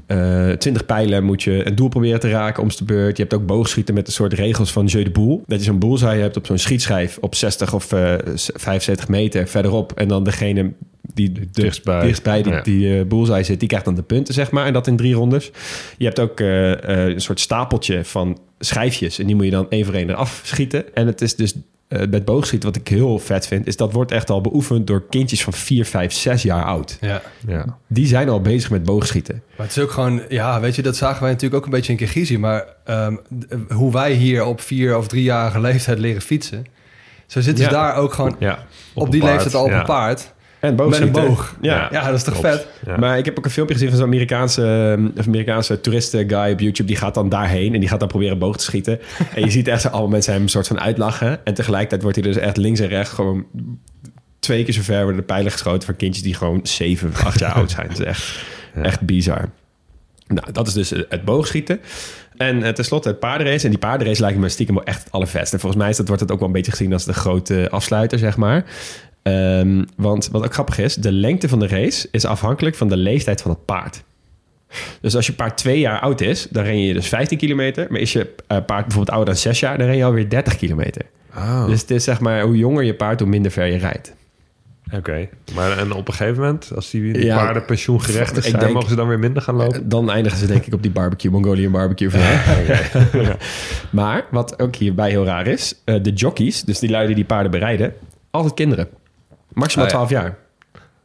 eh 20 pijlen moet je een doel proberen te raken om de beurt. Je hebt ook boogschieten met een soort regels van jeu de boel. Dat je zo'n bullseye hebt op zo'n schietschijf op 60 of eh 75 meter verderop. En dan degene die de, Dichtstbij. dichtstbij die, Ja. die bullseye zit, die krijgt dan de punten, zeg maar. En dat in drie rondes. Je hebt ook een soort stapeltje van schijfjes. En die moet je dan één voor één eraf schieten. En het is dus met boogschieten, wat ik heel vet vind, is dat wordt echt al beoefend door kindjes van 4, 5, 6 jaar oud. Ja. Ja. Die zijn al bezig met boogschieten. Maar het is ook gewoon, ja, weet je, dat zagen wij natuurlijk ook een beetje in Kirgizië. Maar ehm, d- hoe wij hier op vier of driejarige leeftijd leren fietsen. Zo zitten ze Ja. daar ook gewoon Ja. op, die paard. leeftijd al op Ja. een paard. En Met een boog. Ja. Ja, dat is toch Klopt. vet? Ja. Maar ik heb ook een filmpje gezien van zo'n Amerikaanse, eh, of Amerikaanse toeristenguy op YouTube. Die gaat dan daarheen en die gaat dan proberen boog te schieten. en je ziet echt zo allemaal mensen hem een soort van uitlachen. En tegelijkertijd wordt hij dus echt links en rechts gewoon twee keer zo ver worden de pijlen geschoten voor kindjes die gewoon 7, 8 jaar oud zijn. Dat is echt, echt bizar. Nou, dat is dus het boogschieten. En eh, tenslotte het paardenrace. En die paardenrace lijkt me stiekem wel echt het allervetst. En volgens mij is dat, wordt het ook wel een beetje gezien als de grote afsluiter, zeg maar. Ehm, want wat ook grappig is, de lengte van de race is afhankelijk van de leeftijd van het paard. Dus als je paard twee jaar oud is, dan ren je dus 15 kilometer. Maar is je eh, paard bijvoorbeeld ouder dan 6 jaar, dan ren je alweer 30 kilometer. Oh. Dus het is zeg maar, hoe jonger je paard, hoe minder ver je rijdt. Oké. Maar en op een gegeven moment, als die, die Ja. paarden pensioengerechtigd zijn, denk- mogen ze dan weer minder gaan lopen? Eh, Dan eindigen ze denk ik op die barbecue, Mongolian barbecue. Van Maar wat ook hierbij heel raar is, eh, de jockeys, dus die luiden die paarden bereiden, altijd kinderen. Maximaal Ah, ja. 12 jaar.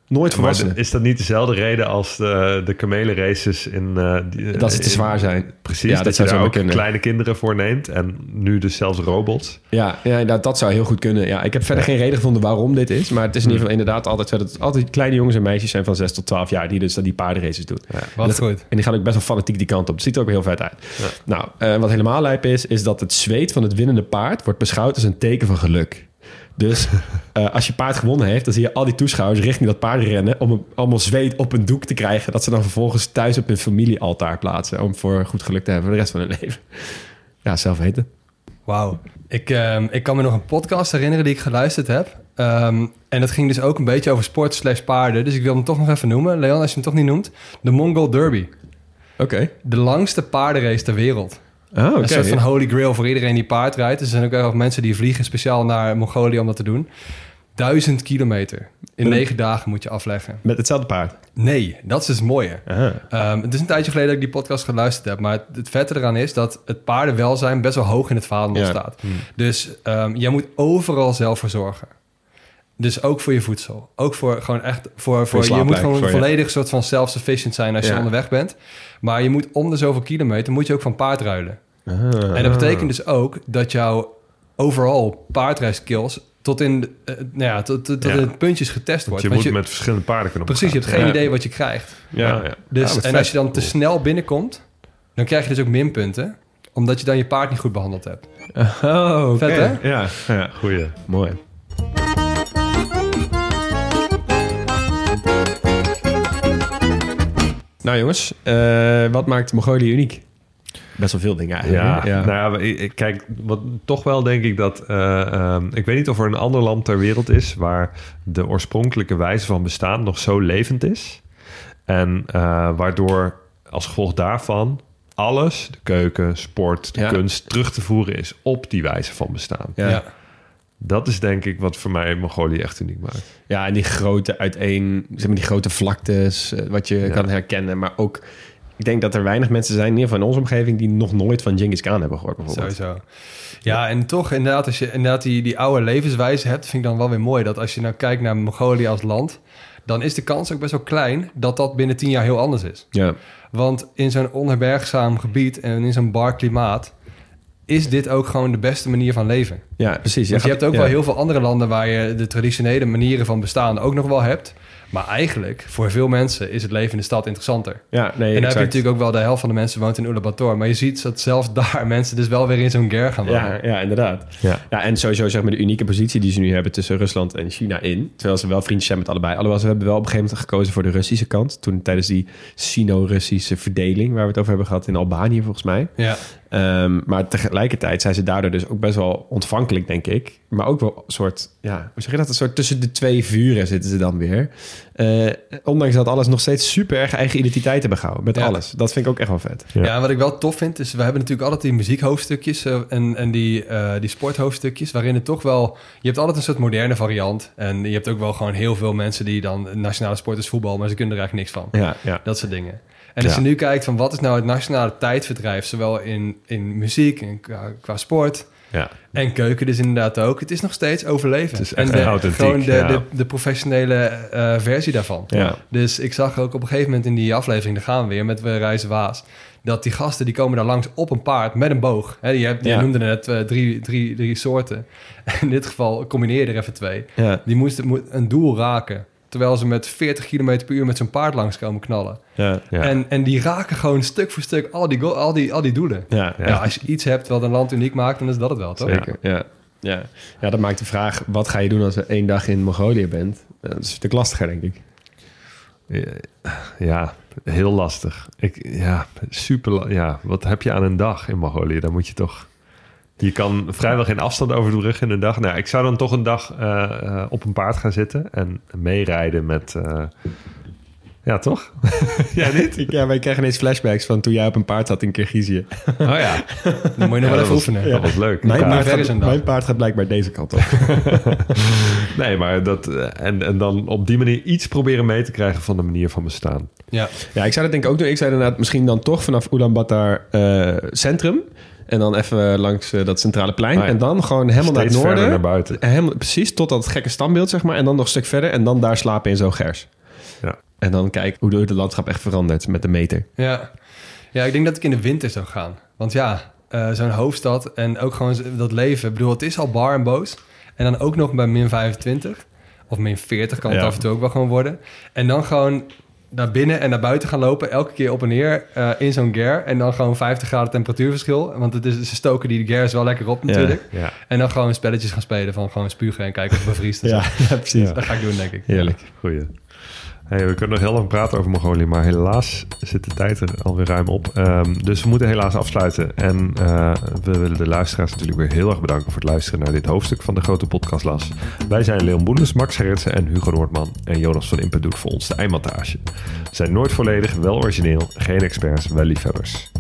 Nooit Maar volwassenen. is dat niet dezelfde reden als de, de kamelenraces in... eh, die, Dat ze te in- zwaar zijn. Precies, Ja, dat, dat je zou daar zomaar ook kunnen. kleine kinderen voor neemt. En nu dus zelfs robots. Ja, ja dat, dat zou heel goed kunnen. Ja, ik heb verder geen reden gevonden waarom dit is. Maar het is in ieder geval inderdaad altijd zo dat het altijd kleine jongens en meisjes zijn van 6 tot 12 jaar die dus die paardenraces doen. Wat dat- goed. En die gaan ook best wel fanatiek die kant op. Het ziet er ook heel vet uit. Nou, eh, wat helemaal lijp is, is dat het zweet van het winnende paard wordt beschouwd als een teken van geluk. Dus eh, als je paard gewonnen heeft, dan zie je al die toeschouwers richting dat paard rennen om allemaal zweet op een doek te krijgen. Dat ze dan vervolgens thuis op hun familiealtaar plaatsen om voor goed geluk te hebben voor de rest van hun leven. Ja, zelf weten. Wauw. Ik, ehm, ik kan me nog een podcast herinneren die ik geluisterd heb. Ehm, en dat ging dus ook een beetje over sport slash paarden. Dus ik wil hem toch nog even noemen. Leon, als je hem toch niet noemt. De Mongol Derby. Oké. De langste paardenrace ter wereld. Oh, oké. Een soort van holy grail voor iedereen die paard rijdt. Er zijn ook wel mensen die vliegen speciaal naar Mongolië om dat te doen. Duizend kilometer. In negen dagen moet je afleggen. Met hetzelfde paard. Nee, dat is dus het mooie. Aha. Ehm, het is een tijdje geleden dat ik die podcast geluisterd heb. Maar het, het vette eraan is dat het paardenwelzijn best wel hoog in het vaandel Ja. staat. Dus ehm, jij moet overal zelf voor zorgen. Dus ook voor je voedsel. Ook voor gewoon echt voor, voor, je je moet gewoon voor je- volledig soort van self-sufficient zijn als je Ja. onderweg bent. Maar je moet om de zoveel kilometer moet je ook van paard ruilen. Ah. En dat betekent dus ook dat jouw overal paardrijskills tot in, de- eh, nou ja, tot, tot, tot Ja. in het puntjes getest Want wordt. je Want moet met verschillende paarden kunnen Precies, je hebt geen Ja. idee wat je krijgt. Ja. Ja. Dus, wat en als je dan te snel binnenkomt, dan krijg je dus ook minpunten. Omdat je dan je paard niet goed behandeld hebt. Oh. Vet, hè? Ja, ja. Goeie. mooi. Nou jongens, eh, wat maakt Mongolië uniek? Best wel veel dingen Ja, eigenlijk. hè? nou ja, kijk, wat, toch wel denk ik dat... eh, ehm, ik weet niet of er een ander land ter wereld is... waar de oorspronkelijke wijze van bestaan nog zo levend is. En eh, waardoor als gevolg daarvan alles, de keuken, sport, de Ja. kunst... terug te voeren is op die wijze van bestaan. Ja. Dat is denk ik wat voor mij Mongolië echt uniek maakt. Ja, en die grote uiteen, zeg maar die grote vlaktes, eh, wat je Ja. kan herkennen. Maar ook, ik denk dat er weinig mensen zijn, in ieder geval in onze omgeving, die nog nooit van Genghis Khan hebben gehoord bijvoorbeeld. Sowieso. Ja, en toch inderdaad, als je inderdaad die, die oude levenswijze hebt, vind ik dan wel weer mooi dat als je nou kijkt naar Mongolië als land, dan is de kans ook best wel klein dat dat binnen tien jaar heel anders is. Ja, Want in zo'n onherbergzaam gebied en in zo'n bar klimaat is dit ook gewoon de beste manier van leven. ja precies. Want je hebt ook ja. wel heel veel andere landen waar je de traditionele manieren van bestaan ook nog wel hebt. Maar eigenlijk, voor veel mensen, is het leven in de stad interessanter. Ja, nee, en dan heb je natuurlijk ook wel de helft van de mensen woont in Ulaanbaatar. Maar je ziet dat zelfs daar mensen dus wel weer in zo'n ger gaan wonen. Ja, ja, inderdaad. Ja. Ja, en sowieso zeg maar de unieke positie die ze nu hebben tussen Rusland en China in. Terwijl ze wel vriendjes zijn met allebei. Alhoewel ze hebben wel op een gegeven moment gekozen voor de Russische kant. Toen tijdens die Sino-Russische verdeling, waar we het over hebben gehad in Albanië volgens mij. Ja. Ehm, maar tegelijkertijd zijn ze daardoor dus ook best wel ontvankelijk, denk ik. Maar ook wel een soort, ja, hoe zeg je dat? Een soort tussen de twee vuren zitten ze dan weer. Eh, ondanks dat alles nog steeds super erg eigen identiteit hebben gehouden. Met Ja. alles. Dat vind ik ook echt wel vet. Ja. Wat ik wel tof vind, is we hebben natuurlijk altijd die muziekhoofdstukjes eh, en, en die, eh, die sporthoofdstukjes, waarin het toch wel... Je hebt altijd een soort moderne variant. En je hebt ook wel gewoon heel veel mensen die dan nationale sport is voetbal, maar ze kunnen er eigenlijk niks van. Ja, ja. Dat soort dingen. En als je nu kijkt van wat is nou het nationale tijdverdrijf, zowel in, in muziek en qua, qua sport Ja. en keuken dus inderdaad ook. Het is nog steeds overleven. Het is echt en de, gewoon de, ja. de, de professionele eh, versie daarvan. Ja. Dus ik zag ook op een gegeven moment in die aflevering, daar gaan we weer met We Reizen Waas, dat die gasten die komen daar langs op een paard met een boog. Hè, je, hebt, noemde net eh, drie, drie, drie soorten. In dit geval combineer je er even twee. Die moesten moet een doel raken. Terwijl ze met 40 km per uur met zo'n paard langs komen knallen. ja, Ja. En, en die raken gewoon stuk voor stuk al die, al die, al die doelen. ja, Ja. als je iets hebt wat een land uniek maakt, dan is dat het wel, toch? Zeker, ja. Ja. ja, dat maakt de vraag... wat ga je doen als je één dag in Mongolië bent? Eh, Dat is een stuk lastiger, denk ik. Ja, heel lastig. Ik, ja, super. Ja, wat heb je aan een dag in Mongolië? Dan moet je toch. Je kan vrijwel geen afstand over de rug in een dag. Nou, ik zou dan toch een dag eh, eh, op een paard gaan zitten en meerijden met. eh, ja, toch? ja, niet? Ja, wij krijgen ineens flashbacks van toen jij op een paard zat in Kirgizië. Oh ja. Dan moet je nog wel Ja, dat even was- oefenen. Dat was leuk. Mijn, Ja. paard gaat, mijn paard gaat blijkbaar deze kant op. Nee, maar dat. En, en dan op die manier iets proberen mee te krijgen van de manier van bestaan. Ja. ja, ik zou dat denk ik ook doen. Ik zou inderdaad misschien dan toch vanaf Ulaanbaatar eh centrum... en dan even langs eh, dat centrale plein... Ah, ja. en dan gewoon helemaal naar het noorden. naar buiten. Helemaal, precies, tot dat gekke standbeeld, zeg maar. En dan nog een stuk verder. En dan daar slapen in zo'n gers. Ja. En dan kijk hoe het landschap echt verandert met de meter. Ja. ja, ik denk dat ik in de winter zou gaan. Want ja, eh, zo'n hoofdstad en ook gewoon dat leven. Ik bedoel, het is al bar en boos. En dan ook nog bij min 25 of min 40 kan het Ja. af en toe ook wel gewoon worden. En dan gewoon naar binnen en naar buiten gaan lopen, elke keer op en neer eh, in zo'n ger. En dan gewoon 50 graden temperatuurverschil. Want het is, ze stoken die gers wel lekker op natuurlijk. Ja. En dan gewoon spelletjes gaan spelen van gewoon spugen en kijken of het bevriest. Ja, ja precies. Dat ga ik doen, denk ik. Heerlijk. Goeie. We kunnen nog heel lang praten over Mongolië, maar helaas zit de tijd er alweer ruim op. Ehm, dus we moeten helaas afsluiten. En eh, we willen de luisteraars natuurlijk weer heel erg bedanken voor het luisteren naar dit hoofdstuk van de grote podcastlas. Wij zijn Leon Boendes, Max Gerritsen en Hugo Noordman. En Jonas van Impen doet voor ons de eindmontage. We zijn nooit volledig, wel origineel, geen experts, wel liefhebbers.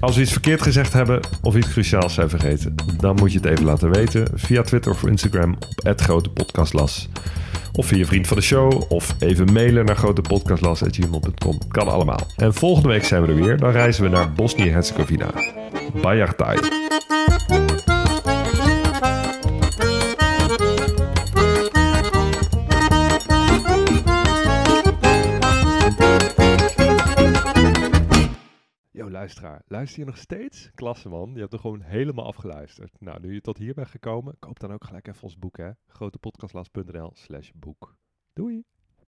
Als we iets verkeerd gezegd hebben of iets cruciaals zijn vergeten, dan moet je het even laten weten via Twitter of Instagram op @grotepodcastlas. Of via vriend van de show, of even mailen naar grotepodcastlas.gmail.com. Kan allemaal. En volgende week zijn we er weer. Dan reizen we naar Bosnië-Herzegovina. Bajartaj. Luisteraar. Luister je nog steeds? Klasse, man. Je hebt er gewoon helemaal afgeluisterd. Nou, nu je tot hier bent gekomen, koop dan ook gelijk even ons boek, hè. grotepodcastlas.nl slash boek. Doei!